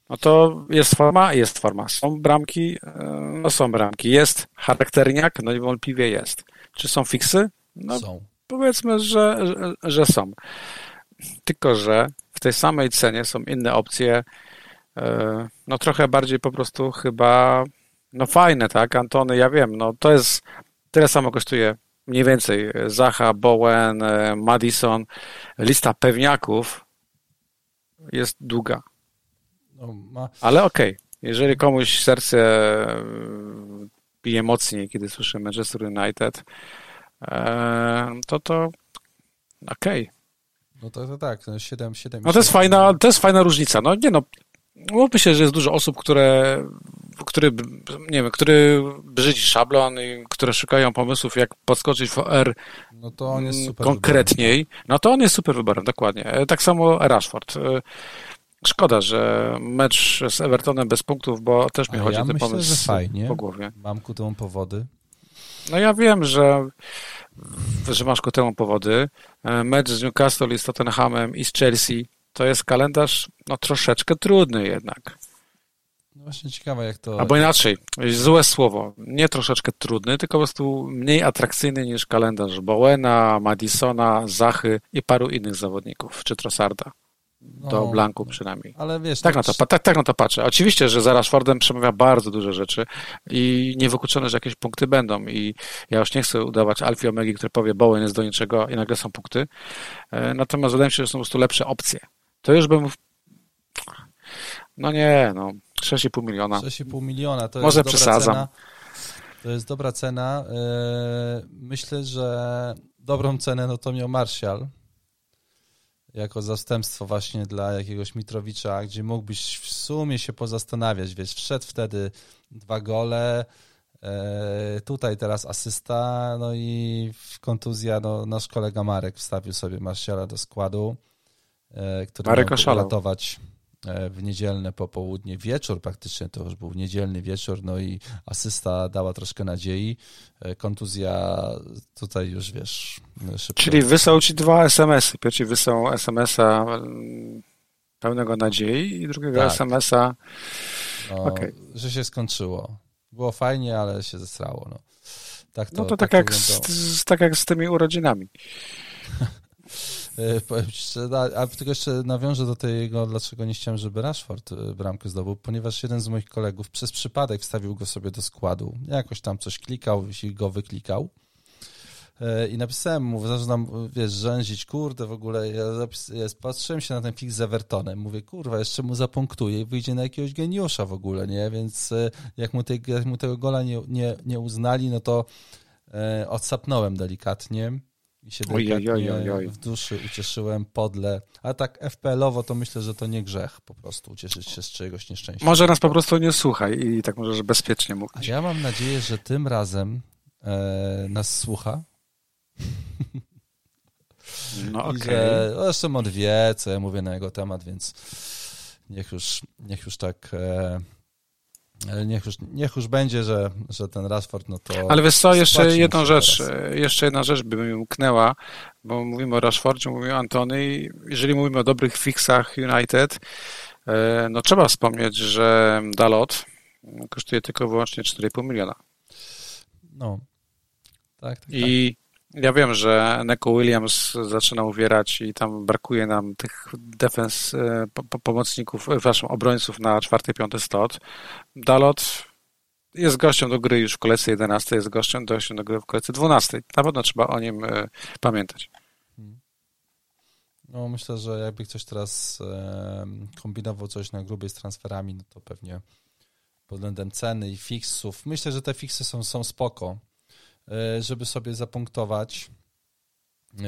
No to jest forma? Jest forma. Są bramki? E, no są bramki. Jest charakterniak? No niewątpliwie jest. Czy są fiksy? No są. Powiedzmy, że, że, że są. Tylko, że w tej samej cenie są inne opcje, no trochę bardziej po prostu chyba, no fajne, tak? Antony, ja wiem, no to jest Tyle samo kosztuje mniej więcej Zacha, Bowen, e, Madison. Lista pewniaków jest długa. No. Ale okej, okay. jeżeli komuś serce e, bije mocniej, kiedy słyszy Manchester United, e, to to okej. Okay. No to, to tak, 7, 7 No to jest fajna, to jest fajna różnica. No nie no, mówmy się, że jest dużo osób, które który, nie wiem, który brzydzi szablon i które szukają pomysłów, jak podskoczyć w OR no to on jest super konkretniej, wyborem. no to on jest super wyborem, dokładnie. Tak samo Rashford. E, szkoda, że mecz z Evertonem bez punktów, bo też mi A chodzi ja ten myślę, pomysł że fajnie. po głowie. Mam ku temu powody. No ja wiem, że, że masz ku temu powody. E, mecz z Newcastle i z Tottenhamem i z Chelsea to jest kalendarz no, troszeczkę trudny jednak. Właśnie ciekawe, jak to. Albo inaczej, złe słowo. Nie troszeczkę trudny, tylko po prostu mniej atrakcyjny niż kalendarz Bowena, Madisona, Zachy i paru innych zawodników, czy Trossarda. Do no, Blanku przynajmniej. Ale wiesz, tak, na to, tak, tak na to patrzę. Oczywiście, że za Rashfordem przemawia bardzo duże rzeczy i niewykluczone, że jakieś punkty będą. I ja już nie chcę udawać Alfie Omegi, który powie, Bowen jest do niczego i nagle są punkty. E, natomiast wydaje mi się, że są po prostu lepsze opcje. To już bym no nie, no 6,5 miliona. 6,5 miliona to Może jest przesadzam. Cena. To jest dobra cena. E, myślę, że dobrą cenę no to miał Martial jako zastępstwo właśnie dla jakiegoś Mitrowicza, gdzie mógłbyś w sumie się pozastanawiać, wiesz, wszedł wtedy dwa gole, e, tutaj teraz asysta, no i w kontuzja no, nasz kolega Marek wstawił sobie Martiala do składu, e, który Marek miał uratować E, w niedzielne popołudnie, wieczór praktycznie, to już był niedzielny wieczór, no i asysta dała troszkę nadziei, e, kontuzja tutaj już, wiesz, szybko. Czyli wysłał ci dwa SMS-y. Pierwszy wysłał SMS-a mm, pełnego nadziei i drugiego tak. SMS-a no, okay. że się skończyło. Było fajnie, ale się zesrało. No, tak to, no to tak, tak, jak z, tak jak z tymi urodzinami. E, powiem a tylko jeszcze nawiążę do tego, dlaczego nie chciałem, żeby Rashford e, bramkę zdobył, ponieważ jeden z moich kolegów przez przypadek wstawił go sobie do składu. Jakoś tam coś klikał, jeśli go wyklikał. E, I napisałem mu, zaczynam, wiesz, rzęzić, kurde, w ogóle, ja, ja patrzyłem się na ten fix z Evertonem, mówię, kurwa, jeszcze mu zapunktuje i wyjdzie na jakiegoś geniusza w ogóle, nie? Więc jak mu, tej, jak mu tego gola nie, nie, nie uznali, no to e, odsapnąłem delikatnie i się delikatnie oj, oj, oj, w duszy ucieszyłem podle. Ale tak FPL-owo to myślę, że to nie grzech po prostu ucieszyć się z czegoś nieszczęścia. Może nas po prostu nie słuchaj i tak możesz bezpiecznie mówić. A ja mam nadzieję, że tym razem e, nas słucha. No okej. Okay. Zresztą on wie, co ja mówię na jego temat, więc niech już, niech już tak... E, Niech już, niech już będzie, że, że ten Rashford, no to. Ale wiesz co, jeszcze jedną rzecz, teraz. jeszcze jedna rzecz by mi umknęła, bo mówimy o Rashfordzie, mówimy o Antony i jeżeli mówimy o dobrych fixach United, e, no trzeba wspomnieć, że Dalot kosztuje tylko wyłącznie 4,5 miliona. No. Tak, tak, I tak. Ja wiem, że Neko Williams zaczyna uwierać i tam brakuje nam tych defens e, pomocników, e, przepraszam, obrońców na czwarty, piąty slot. Dalot jest gościem do gry już w kolejce 11, jest gościem, gościem do gry w kolejce 12. Na pewno trzeba o nim e, pamiętać. No myślę, że jakby ktoś teraz kombinował coś na grubej z transferami, no to pewnie pod względem ceny i fixów. Myślę, że te fixy są, są spoko, żeby sobie zapunktować.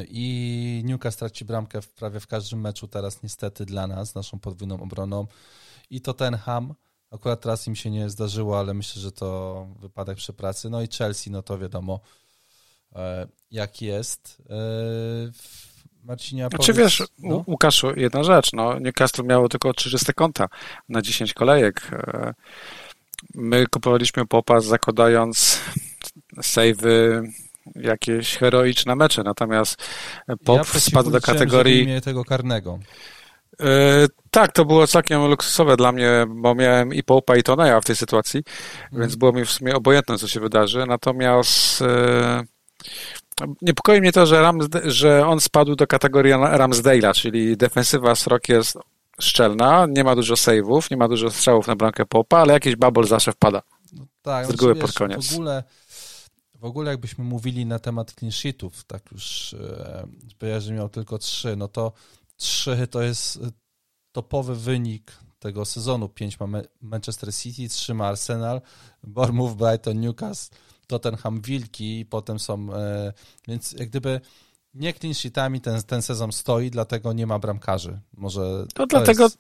I Newcastle traci bramkę w prawie w każdym meczu teraz niestety dla nas, naszą podwójną obroną. I to ten Ham, akurat teraz im się nie zdarzyło, ale myślę, że to wypadek przy pracy. No i Chelsea, no to wiadomo e, jak jest. E, Marcinia, Czy znaczy, wiesz, no? Łukaszu, jedna rzecz, no Newcastle miało tylko 30 konta na 10 kolejek. My kupowaliśmy popas zakładając savey jakieś heroiczne mecze, natomiast pop ja spadł do kategorii tego karnego. Yy, tak, to było całkiem luksusowe dla mnie, bo miałem i Popa i Toneja w tej sytuacji, mm. więc było mi w sumie obojętne, co się wydarzy. Natomiast yy, niepokoi mnie to, że, że on spadł do kategorii Ramsdale'a, czyli defensywa Srok jest szczelna, nie ma dużo save'ów, nie ma dużo strzałów na bramkę Popa, ale jakiś bubble zawsze wpada. No tak, z reguły pod koniec. W ogóle, w ogóle jakbyśmy mówili na temat clean sheetów, tak już e, że miał tylko trzy, no to trzy to jest topowy wynik tego sezonu. Pięć ma Manchester City, trzy ma Arsenal, Bournemouth, Brighton, Newcastle, Tottenham, Wilki i potem są, e, więc jak gdyby nie clean sheetami ten, ten sezon stoi, dlatego nie ma bramkarzy. Może to, to dlatego, jest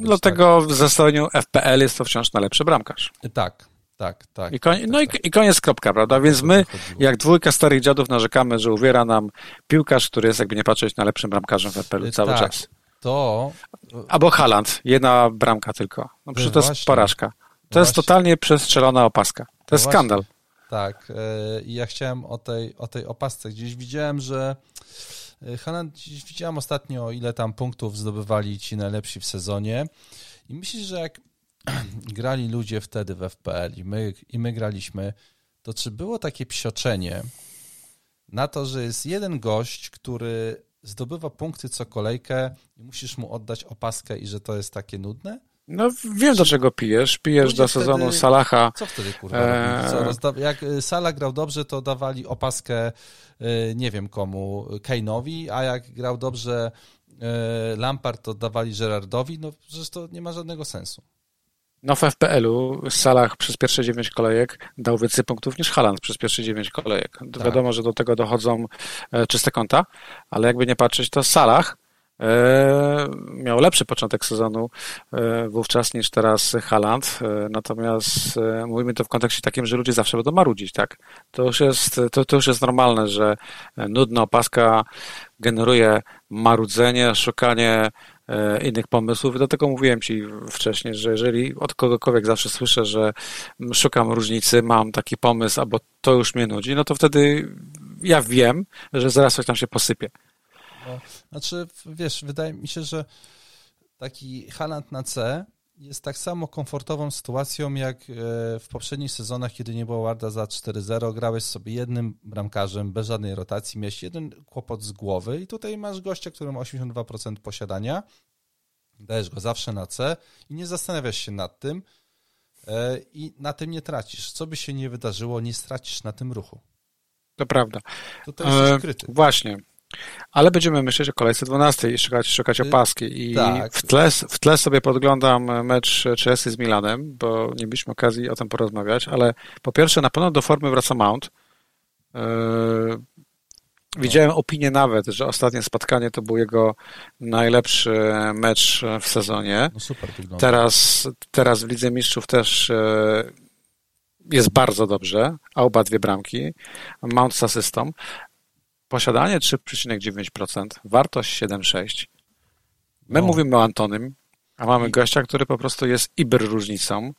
dlatego tak. w zestawieniu FPL jest to wciąż najlepszy bramkarz. Tak, tak, tak. I koń, tak, no tak. I, I, koniec kropka, prawda? Więc my, jak dwójka starych dziadów, narzekamy, że uwiera nam piłkarz, który jest, jakby nie patrzeć, najlepszym bramkarzem w FPL cały tak, czas. To. Albo Haland, jedna bramka tylko. No przecież to jest porażka. To no jest totalnie przestrzelona opaska. To no jest skandal. Tak, i ja chciałem o tej, o tej opasce. Gdzieś widziałem, że gdzieś widziałem ostatnio, ile tam punktów zdobywali ci najlepsi w sezonie. I myślę, że jak grali ludzie wtedy w FPL i my, i my graliśmy, to czy było takie psioczenie na to, że jest jeden gość, który zdobywa punkty co kolejkę i musisz mu oddać opaskę i że to jest takie nudne? No wiem, do czego pijesz. Pijesz do sezonu wtedy, Salaha. Co wtedy, kurwa, e... Co, Jak y, Salah grał dobrze, to dawali opaskę y, nie wiem komu, Kane'owi, a jak grał dobrze y, Lampard, to dawali Gerardowi. No przecież to nie ma żadnego sensu. No w FPL-u Salah przez pierwsze 9 kolejek dał więcej punktów niż Haaland przez pierwsze 9 kolejek. Tak. Wiadomo, że do tego dochodzą e, czyste konta, ale jakby nie patrzeć, to Salah E, miał lepszy początek sezonu e, wówczas niż teraz Haland. Natomiast mówimy to w kontekście takim, że ludzie zawsze będą marudzić, tak? To już jest, to, to już jest normalne, że nudna opaska generuje marudzenie, szukanie innych pomysłów. Dlatego mówiłem Ci wcześniej, że jeżeli od kogokolwiek zawsze słyszę, że szukam różnicy, mam taki pomysł, albo to już mnie nudzi, no to wtedy ja wiem, że zaraz coś tam się posypie. No, znaczy, wiesz, wydaje mi się, że taki Haland na C jest tak samo komfortową sytuacją jak e, w poprzednich sezonach, kiedy nie było Warda za 4-0, grałeś sobie jednym bramkarzem, bez żadnej rotacji, miałeś jeden kłopot z głowy i tutaj masz gościa, który ma 82% posiadania, dajesz go zawsze na C i nie zastanawiasz się nad tym e, i na tym nie tracisz. Co by się nie wydarzyło, nie stracisz na tym ruchu. To prawda. To jest kryty. Właśnie. Ale będziemy myśleć o kolejce 12 i szukać, szukać y, opaski. I tak. w, tle, w tle sobie podglądam mecz Chelsea z Milanem, bo nie mieliśmy okazji o tym porozmawiać, ale po pierwsze na pewno do formy wraca Mount. Yy, widziałem opinię nawet, że ostatnie spotkanie to był jego najlepszy mecz w sezonie. No super. Teraz, teraz w Lidze Mistrzów też yy, jest bardzo dobrze, a oba dwie bramki. Mount z asystą. Posiadanie 3,9%, wartość 7,6%. My no. mówimy o Antonym, a mamy gościa, który po prostu jest iber różnicą.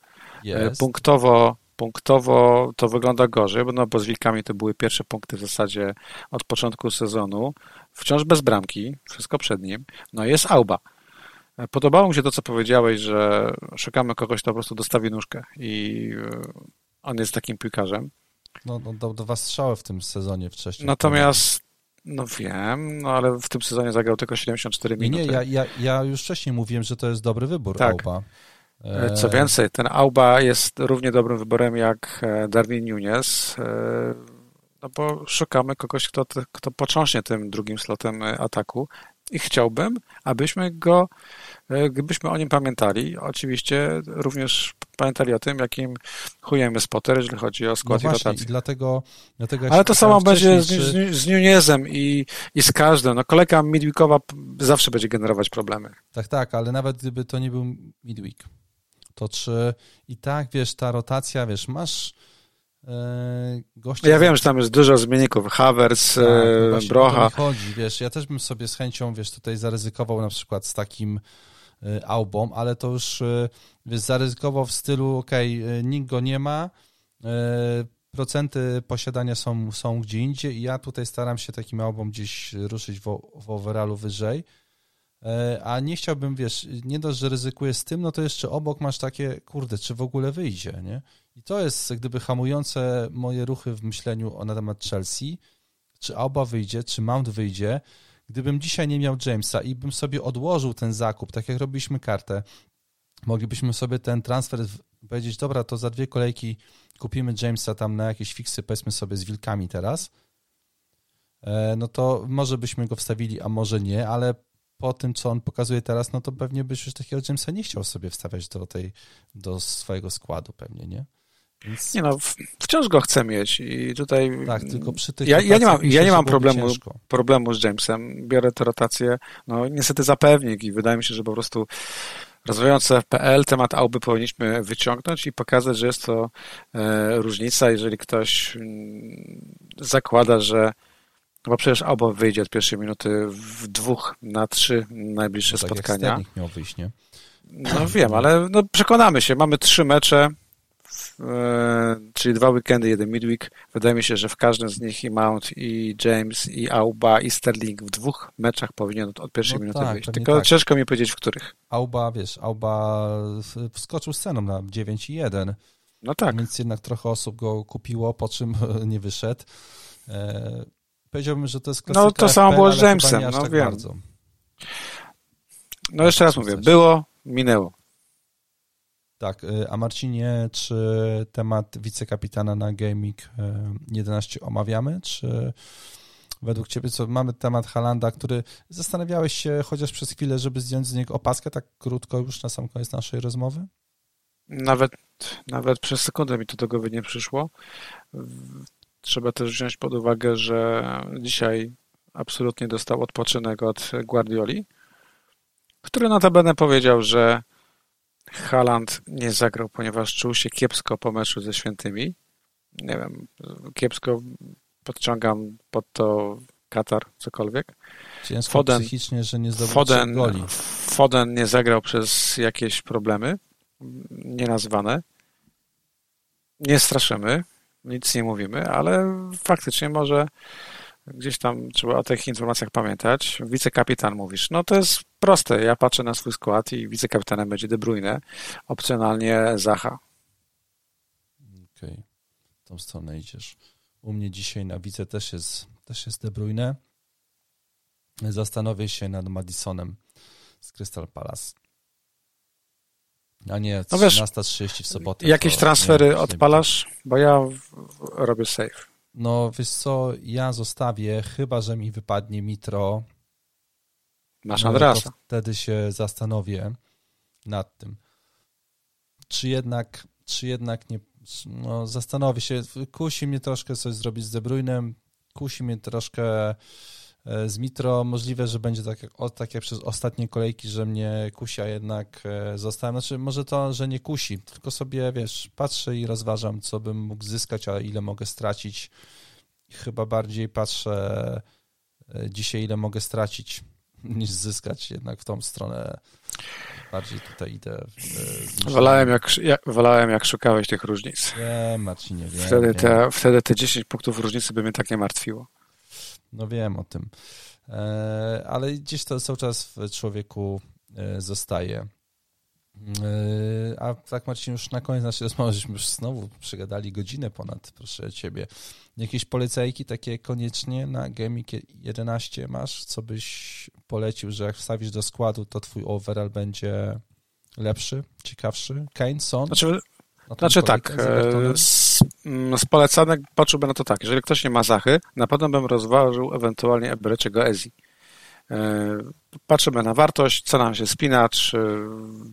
Jest. Punktowo, punktowo to wygląda gorzej, bo, no, bo z Wilkami to były pierwsze punkty w zasadzie od początku sezonu. Wciąż bez bramki, wszystko przed nim. No jest Auba. Podobało mi się to, co powiedziałeś, że szukamy kogoś, kto po prostu dostawi nóżkę i on jest takim piłkarzem. No, no dał dwa strzały w tym sezonie wcześniej. Natomiast, no wiem, no ale w tym sezonie zagrał tylko 74 minuty. Nie, ja, ja, ja już wcześniej mówiłem, że to jest dobry wybór tak. Auba. E, co więcej, ten Auba jest równie dobrym wyborem jak e, Darwin Nunes, e, no bo szukamy kogoś, kto, kto począśnie tym drugim slotem ataku i chciałbym, abyśmy go, gdybyśmy o nim pamiętali, oczywiście również pamiętali o tym, jakim chujem jest Potter, jeżeli chodzi o skład no i właśnie, rotację. I dlatego, dlatego Ale to samo będzie z, czy... z Nunezem i, i z każdym. No, kolejka midweekowa zawsze będzie generować problemy. Tak, tak, ale nawet gdyby to nie był midweek, to czy i tak, wiesz, ta rotacja, wiesz, masz e, gościa... Ja wiem, że tam jest dużo zmienników, Havertz, tak, e, Brocha. chodzi, wiesz, ja też bym sobie z chęcią, wiesz, tutaj zaryzykował na przykład z takim e, Aubą, ale to już e, wiesz, zaryzykował w stylu, ok, nikt go nie ma, procenty posiadania są, są gdzie indziej i ja tutaj staram się takim Aubą gdzieś ruszyć w, w overallu wyżej, E, a nie chciałbym, wiesz, nie dość, że ryzykuję z tym, no to jeszcze obok masz takie, kurde, czy w ogóle wyjdzie, nie? I to jest gdyby hamujące moje ruchy w myśleniu na temat Chelsea, czy Alba wyjdzie, czy Mount wyjdzie. Gdybym dzisiaj nie miał Jamesa i bym sobie odłożył ten zakup, tak jak robiliśmy kartę, moglibyśmy sobie ten transfer powiedzieć, dobra, to za dwie kolejki kupimy Jamesa tam na jakieś fiksy, powiedzmy sobie z wilkami teraz, e, no to może byśmy go wstawili, a może nie, ale po tym, co on pokazuje teraz, no to pewnie byś już takiego Jamesa nie chciał sobie wstawiać do tej, do swojego składu pewnie, nie? Więc... Nie no, wciąż go chcę mieć i tutaj... Tak, tylko przy tych Ja, ja nie mam, ja nie mam problemu, problemu z Jamesem. Biorę tę rotację, no niestety za pewnik i wydaje mi się, że po prostu rozwijając FPL, temat AUBY powinniśmy wyciągnąć i pokazać, że jest to e, różnica, jeżeli ktoś mm, zakłada, że no bo przecież obo wyjdzie od pierwszej minuty w dwóch na trzy najbliższe no tak spotkania. Jak miał wyjść, nie? No wiem, ale no przekonamy się. Mamy trzy mecze, czyli dwa weekendy, jeden midweek. Wydaje mi się, że w każdym z nich i Mount, i James, i Auba, i Sterling w dwóch meczach powinien od pierwszej no minuty tak, wyjść. Tylko tak. ciężko mi powiedzieć, w których. Auba, wiesz, Auba wskoczył sceną na 9 i 1. No tak. Więc jednak trochę osób go kupiło, po czym nie wyszedł. E, Powiedziałbym, że to jest klasyka No to FPL, samo było z Jamesem, no tak wiem. Bardzo. No jeszcze raz mówię, było, minęło. Tak, y, a Marcinie, czy temat wicekapitana na Gaming 11 y, omawiamy, czy według Ciebie, co mamy temat Halanda, który zastanawiałeś się chociaż przez chwilę, żeby zdjąć z niego opaskę, tak krótko już na sam koniec naszej rozmowy? Nawet, nawet przez sekundę mi to do głowy nie przyszło. Trzeba też wziąć pod uwagę, że dzisiaj absolutnie dostał odpoczynek od Guardioli, który notabene powiedział, że Haaland nie zagrał, ponieważ czuł się kiepsko po meczu ze świętymi. Nie wiem, kiepsko podciągam pod to Katar, cokolwiek. Ciężko Foden, psychicznie, że nie zdobył Foden, goli. Foden nie zagrał przez jakieś problemy nienazwane. Nie straszymy nic nie mówimy, ale faktycznie może gdzieś tam trzeba o tych informacjach pamiętać. Wicekapitan mówisz. No to jest proste. Ja patrzę na swój skład i wicekapitanem będzie De Bruyne, opcjonalnie Zacha. Okej. Okay. Tą stronę idziesz. U mnie dzisiaj na wice też jest, też jest De Bruyne. Zastanowię się nad Madisonem z Crystal Palace. A nie, 13.30 no w sobotę. Jakieś transfery nie, odpalasz? Bo ja robię safe. No wiesz co, ja zostawię, chyba że mi wypadnie Mitro. Masz no, Andrasa. Wtedy się zastanowię nad tym. Czy jednak, czy jednak nie, no zastanowię się, kusi mnie troszkę coś zrobić z De Bruynem, kusi mnie troszkę z Mitro możliwe, że będzie tak o, tak jak przez ostatnie kolejki, że mnie kusi, a jednak e, zostałem. Znaczy, może to, że nie kusi, tylko sobie, wiesz, patrzę i rozważam, co bym mógł zyskać, a ile mogę stracić. Chyba bardziej patrzę e, dzisiaj, ile mogę stracić, niż zyskać jednak w tą stronę. bardziej tutaj idę. W, wolałem, jak, jak, wolałem, jak szukałeś tych różnic. Nie, Marcinie, wiem. Wtedy, wiem. Te, wtedy te 10 punktów różnicy by mnie tak nie martwiło. No wiem o tym. E, ale gdzieś to cały czas w człowieku e, zostaje. E, a tak Marcin, już na koniec naszej rozmowy, żeśmy już znowu przegadali godzinę ponad, proszę Ciebie. Jakieś polecajki takie koniecznie na Gaming 11 masz, co byś polecił, że jak wstawisz do składu, to twój overall będzie lepszy, ciekawszy? Kane, Son? Znaczy, znaczy tak, z, mm, z polecanek patrzyłbym na to tak, jeżeli ktoś nie ma Zachy, na pewno bym rozważył ewentualnie Ebereciego Ezi. Patrzymy na wartość, co nam się spinacz,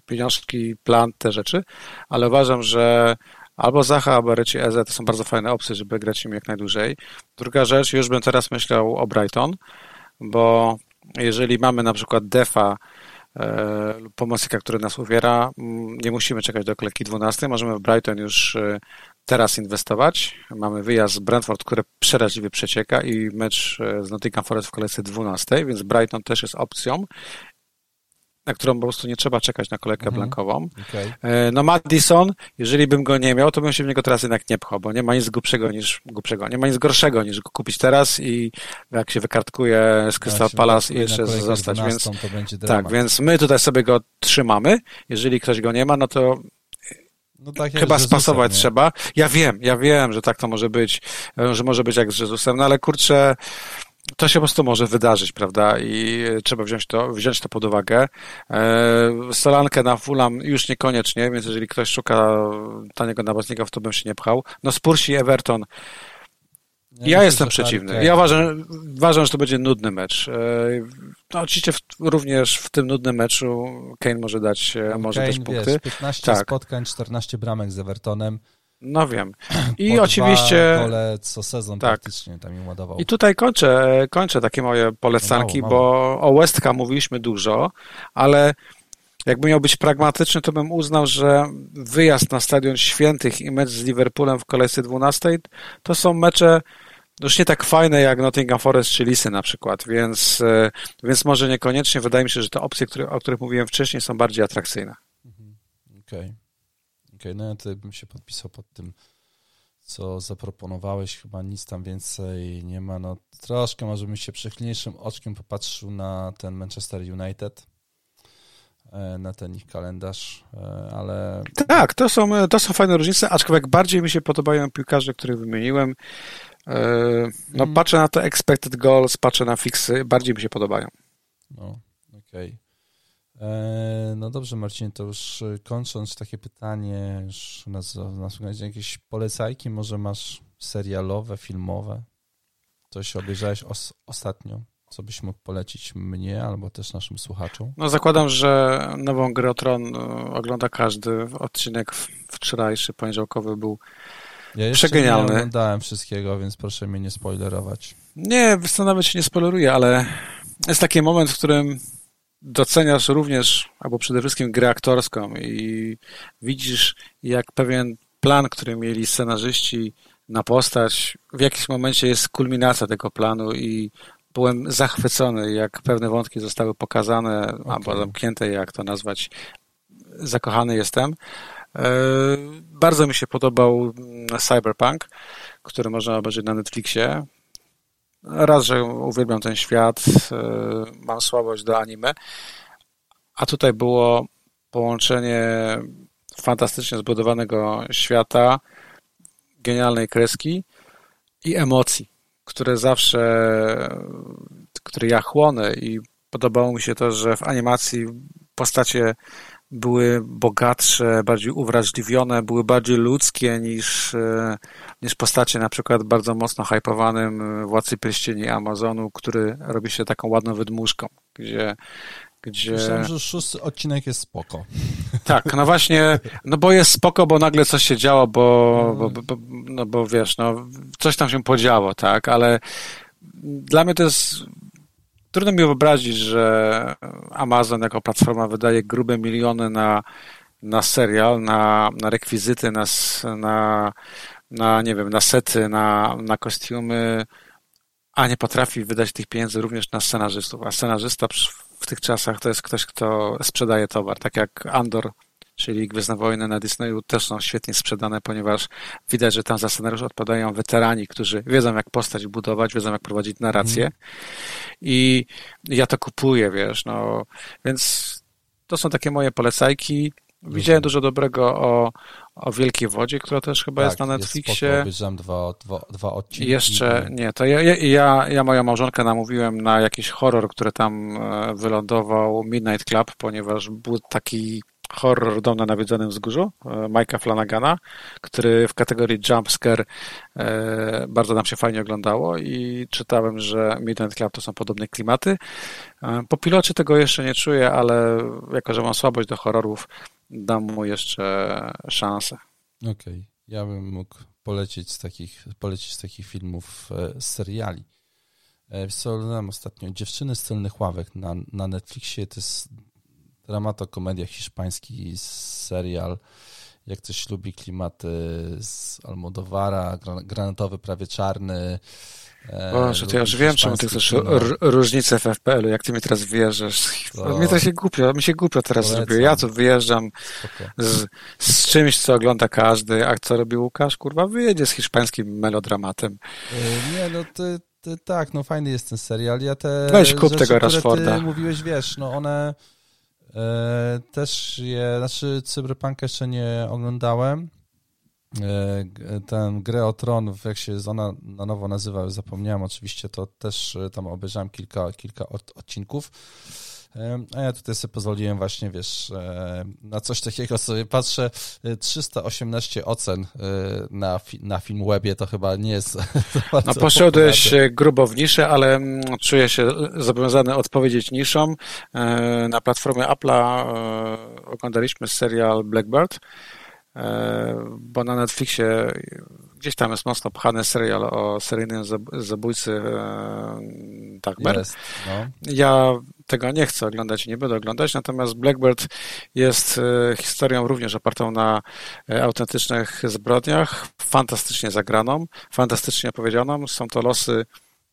pieniążki, plan, te rzeczy, ale uważam, że albo Zacha, albo Reci Eze to są bardzo fajne opcje, żeby grać im jak najdłużej. Druga rzecz, już bym teraz myślał o Brighton, bo jeżeli mamy na przykład defa lub pomocnika, który nas uwiera, nie musimy czekać do kolejki 12, możemy w Brighton już teraz inwestować. Mamy wyjazd z Brentford, które przeraźliwie przecieka i mecz z Nottingham Forest w kolejce 12, więc Brighton też jest opcją na którą po prostu nie trzeba czekać na kolejkę mhm. blankową. Okay. No Madison, jeżeli bym go nie miał, to bym się w niego teraz jednak nie pchał, bo nie ma nic głupszego niż głupszego, nie ma nic gorszego niż go kupić teraz i jak się wykartkuje z Crystal Palace i jeszcze zostać, 12, więc tak, więc my tutaj sobie go trzymamy. Jeżeli ktoś go nie ma, no to no tak Chyba spasować nie? trzeba. Ja wiem, ja wiem, że tak to może być, że może być jak z Jezusem, no ale kurczę, to się po prostu może wydarzyć, prawda? I trzeba wziąć to, wziąć to pod uwagę. E, Solankę na Fulham już niekoniecznie, więc jeżeli ktoś szuka taniego napastnika, to bym się nie pchał. No Spursi Everton. Ja, ja jestem przeciwny. Tak. Ja uważam, uważam, że to będzie nudny mecz. E, no, oczywiście w, również w tym nudnym meczu Kane może dać, e, no, może Kane, dać punkty. Wiesz, 15 tak. spotkań, 14 bramek z Evertonem. No wiem. I po oczywiście. Co sezon tak. praktycznie tam im ładował. I tutaj kończę, kończę takie moje polecanki, no mało, mało. bo o West Ham mówiliśmy dużo, ale jakby miał być pragmatyczny, to bym uznał, że wyjazd na Stadion Świętych i mecz z Liverpoolem w kolejce 12 to są mecze już nie tak fajne jak Nottingham Forest czy Lisy na przykład, więc, e, więc może niekoniecznie. Wydaje mi się, że te opcje, które, o których mówiłem wcześniej, są bardziej atrakcyjne. Mhm. Okej. Okay okay, no ja tutaj bym się podpisał pod tym, co zaproponowałeś. Chyba nic tam więcej nie ma. No troszkę może bym się przychylniejszym oczkiem popatrzył na ten Manchester United, na ten ich kalendarz, e, ale... Tak, to są, to są fajne różnice, aczkolwiek bardziej mi się podobają piłkarze, których wymieniłem. E, no mm. patrzę na to expected goals, patrzę na fixy, bardziej mi się podobają. No, okej. Okay. E, no dobrze, Marcin, to już e, kończąc takie pytanie, już nas, nas jakieś polecajki, może masz serialowe, filmowe? Coś obejrzałeś os ostatnio? Co byś mógł polecić mnie albo też naszym słuchaczom? No zakładam, że nową grę o Tron e, ogląda każdy. Odcinek wczorajszy, poniedziałkowy był ja przegenialny. nie oglądałem wszystkiego, więc proszę mnie nie spoilerować. Nie, nawet się nie spoileruję, ale jest taki moment, w którym doceniasz również, albo przede wszystkim grę aktorską i widzisz, jak pewien plan, który mieli scenarzyści na postać, w jakimś momencie jest kulminacja tego planu i byłem zachwycony, jak pewne wątki zostały pokazane, okay. albo zamknięte, jak to nazwać. Zakochany jestem. E, bardzo mi się podobał Cyberpunk, który można obejrzeć na Netflixie. Raz, że uwielbiam ten świat, e, mam słabość do anime, a tutaj było połączenie fantastycznie zbudowanego świata, genialnej kreski i emocji, które zawsze, które ja chłonę i podobało mi się to, że w animacji postacie były bogatsze, bardziej uwrażliwione, były bardziej ludzkie niż, e, niż postacie na przykład bardzo mocno hypowanym Władcy Pierścieni Amazonu, który robi się taką ładną wydmuszką, gdzie gdzie... Myślałem, że szósty odcinek jest spoko. Tak, no właśnie, no bo jest spoko, bo nagle coś się działo, bo, bo, bo, no bo wiesz, no coś tam się podziało, tak, ale dla mnie to jest Trudno mi wyobrazić, że Amazon jako platforma wydaje grube miliony na, na serial, na, na rekwizyty, na, na, na, nie wiem, na sety, na, na kostiumy, a nie potrafi wydać tych pieniędzy również na scenarzystów. A scenarzysta w tych czasach to jest ktoś, kto sprzedaje towar, tak jak Andor czyli Gwiezdne Wojny na Disneyu też są świetnie sprzedane, ponieważ widać, że tam za scenariusz odpadają weterani, którzy wiedzą, jak postać budować, wiedzą, jak prowadzić narrację mm. i ja to kupuję, wiesz, no, więc to są takie moje polecajki. Widziałem dużo dobrego o, o Wielkiej Wodzie, która też chyba tak, jest na Netflixie. Jest obejrzałem dwa, dwa, dwa odcinki. Jeszcze nie, to ja, ja, ja moją małżonkę namówiłem na jakiś horror, który tam e, wylądował, Midnight Club, ponieważ był taki horror Dom na nawiedzonym wzgórzu e, Mike'a Flanagana, który w kategorii jumpscare e, bardzo nam się fajnie oglądało i czytałem, że Midnight Club to są podobne klimaty. E, po pilocie tego jeszcze nie czuję, ale jako, że mam słabość do horrorów, dam mu jeszcze szansę. Okej, okay. ja bym mógł polecić z takich, polecić z takich filmów, z seriali. Wiesz co, oglądałem ostatnio Dziewczyny z tylnych ławek na, na Netflixie. To jest Dramatokomedia hiszpański serial. Jak ktoś lubi klimaty z Almodowara, granatowy, prawie czarny. Boże, to ja już wiem, czemu ty chcesz różnicę w FPL-u, jak ty mi teraz wyjeżdżasz. To... Mnie to się głupio, mi się głupio teraz Polecam. zrobiło. Ja tu wyjeżdżam z, z, czymś, co ogląda każdy, a co robi Łukasz? Kurwa, wyjedzie z hiszpańskim melodramatem. E, nie, no ty, ty, tak, no fajny jest ten serial. Ja te Weź kup rzeczy, tego Rashforda. Ty mówiłeś, wiesz, no one E, też je, znaczy Cyberpunk jeszcze nie oglądałem. E, ten grę o Tron, jak się ona na nowo nazywa, zapomniałem oczywiście, to też e, tam obejrzałem kilka, kilka odcinków. A ja tutaj sobie pozwoliłem właśnie, wiesz, na coś takiego sobie patrzę. 318 ocen na, na film webie to chyba nie jest. No poszedłeś grubo w niszę, ale mm, czuję się zobowiązany odpowiedzieć niszą. Na platformie Apple'a oglądaliśmy serial Blackbird, bo na Netflixie gdzieś tam jest mocno pchany serial o seryjnym zabójcy Dagmar. Jest, no. Ja tego nie chcę oglądać i nie będę oglądać, natomiast Blackbird jest e, historią również opartą na e, autentycznych zbrodniach, fantastycznie zagraną, fantastycznie opowiedzianą. Są to losy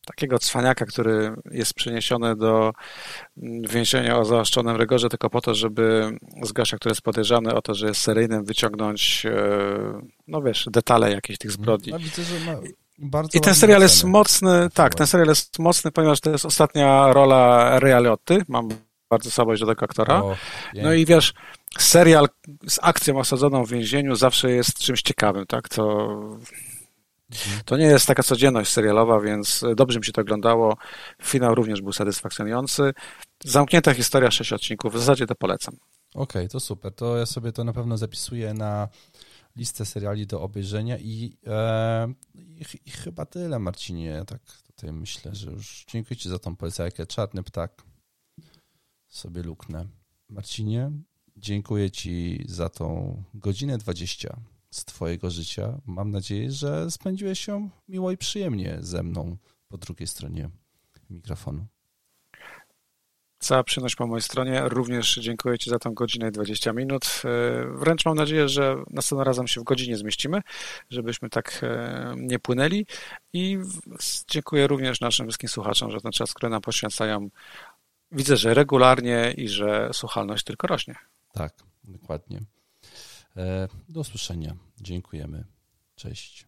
takiego cwaniaka, który jest przeniesiony do mm, więzienia o zaostrzonym rygorze tylko po to, żeby z gościa, który jest podejrzany o to, że jest seryjnym, wyciągnąć, e, no wiesz, detale jakieś tych zbrodni. Widzę, że ma bardzo I ten serial jest mocny, tak, ten serial jest mocny, ponieważ to jest ostatnia rola Rea Liotti. Mam bardzo słabość do tego aktora. O, no i wiesz, serial z akcją osadzoną w więzieniu zawsze jest czymś ciekawym, tak? To, mhm. To nie jest taka codzienność serialowa, więc dobrze mi się to oglądało. Finał również był satysfakcjonujący. Zamknięta historia, sześć odcinków. W zasadzie to polecam. Okej, okay, to super. To ja sobie to na pewno zapisuję na listę seriali do obejrzenia i, e, i, i, chyba tyle, Marcinie. Tak tutaj myślę, że już dziękuję Ci za tą polecajkę. Czarny ptak sobie luknę. Marcinie, dziękuję Ci za tą godzinę 20 z Twojego życia. Mam nadzieję, że spędziłeś ją miło i przyjemnie ze mną po drugiej stronie mikrofonu. Cała przyjemność po mojej stronie. Również dziękuję Ci za tą godzinę i 20 minut. E, wręcz mam nadzieję, że następnym razem się w godzinie zmieścimy, żebyśmy tak e, nie płynęli. I dziękuję również naszym wszystkim słuchaczom, że ten czas, który nam poświęcają, widzę, że regularnie i że słuchalność tylko rośnie. Tak, dokładnie. E, do usłyszenia. Dziękujemy. Cześć.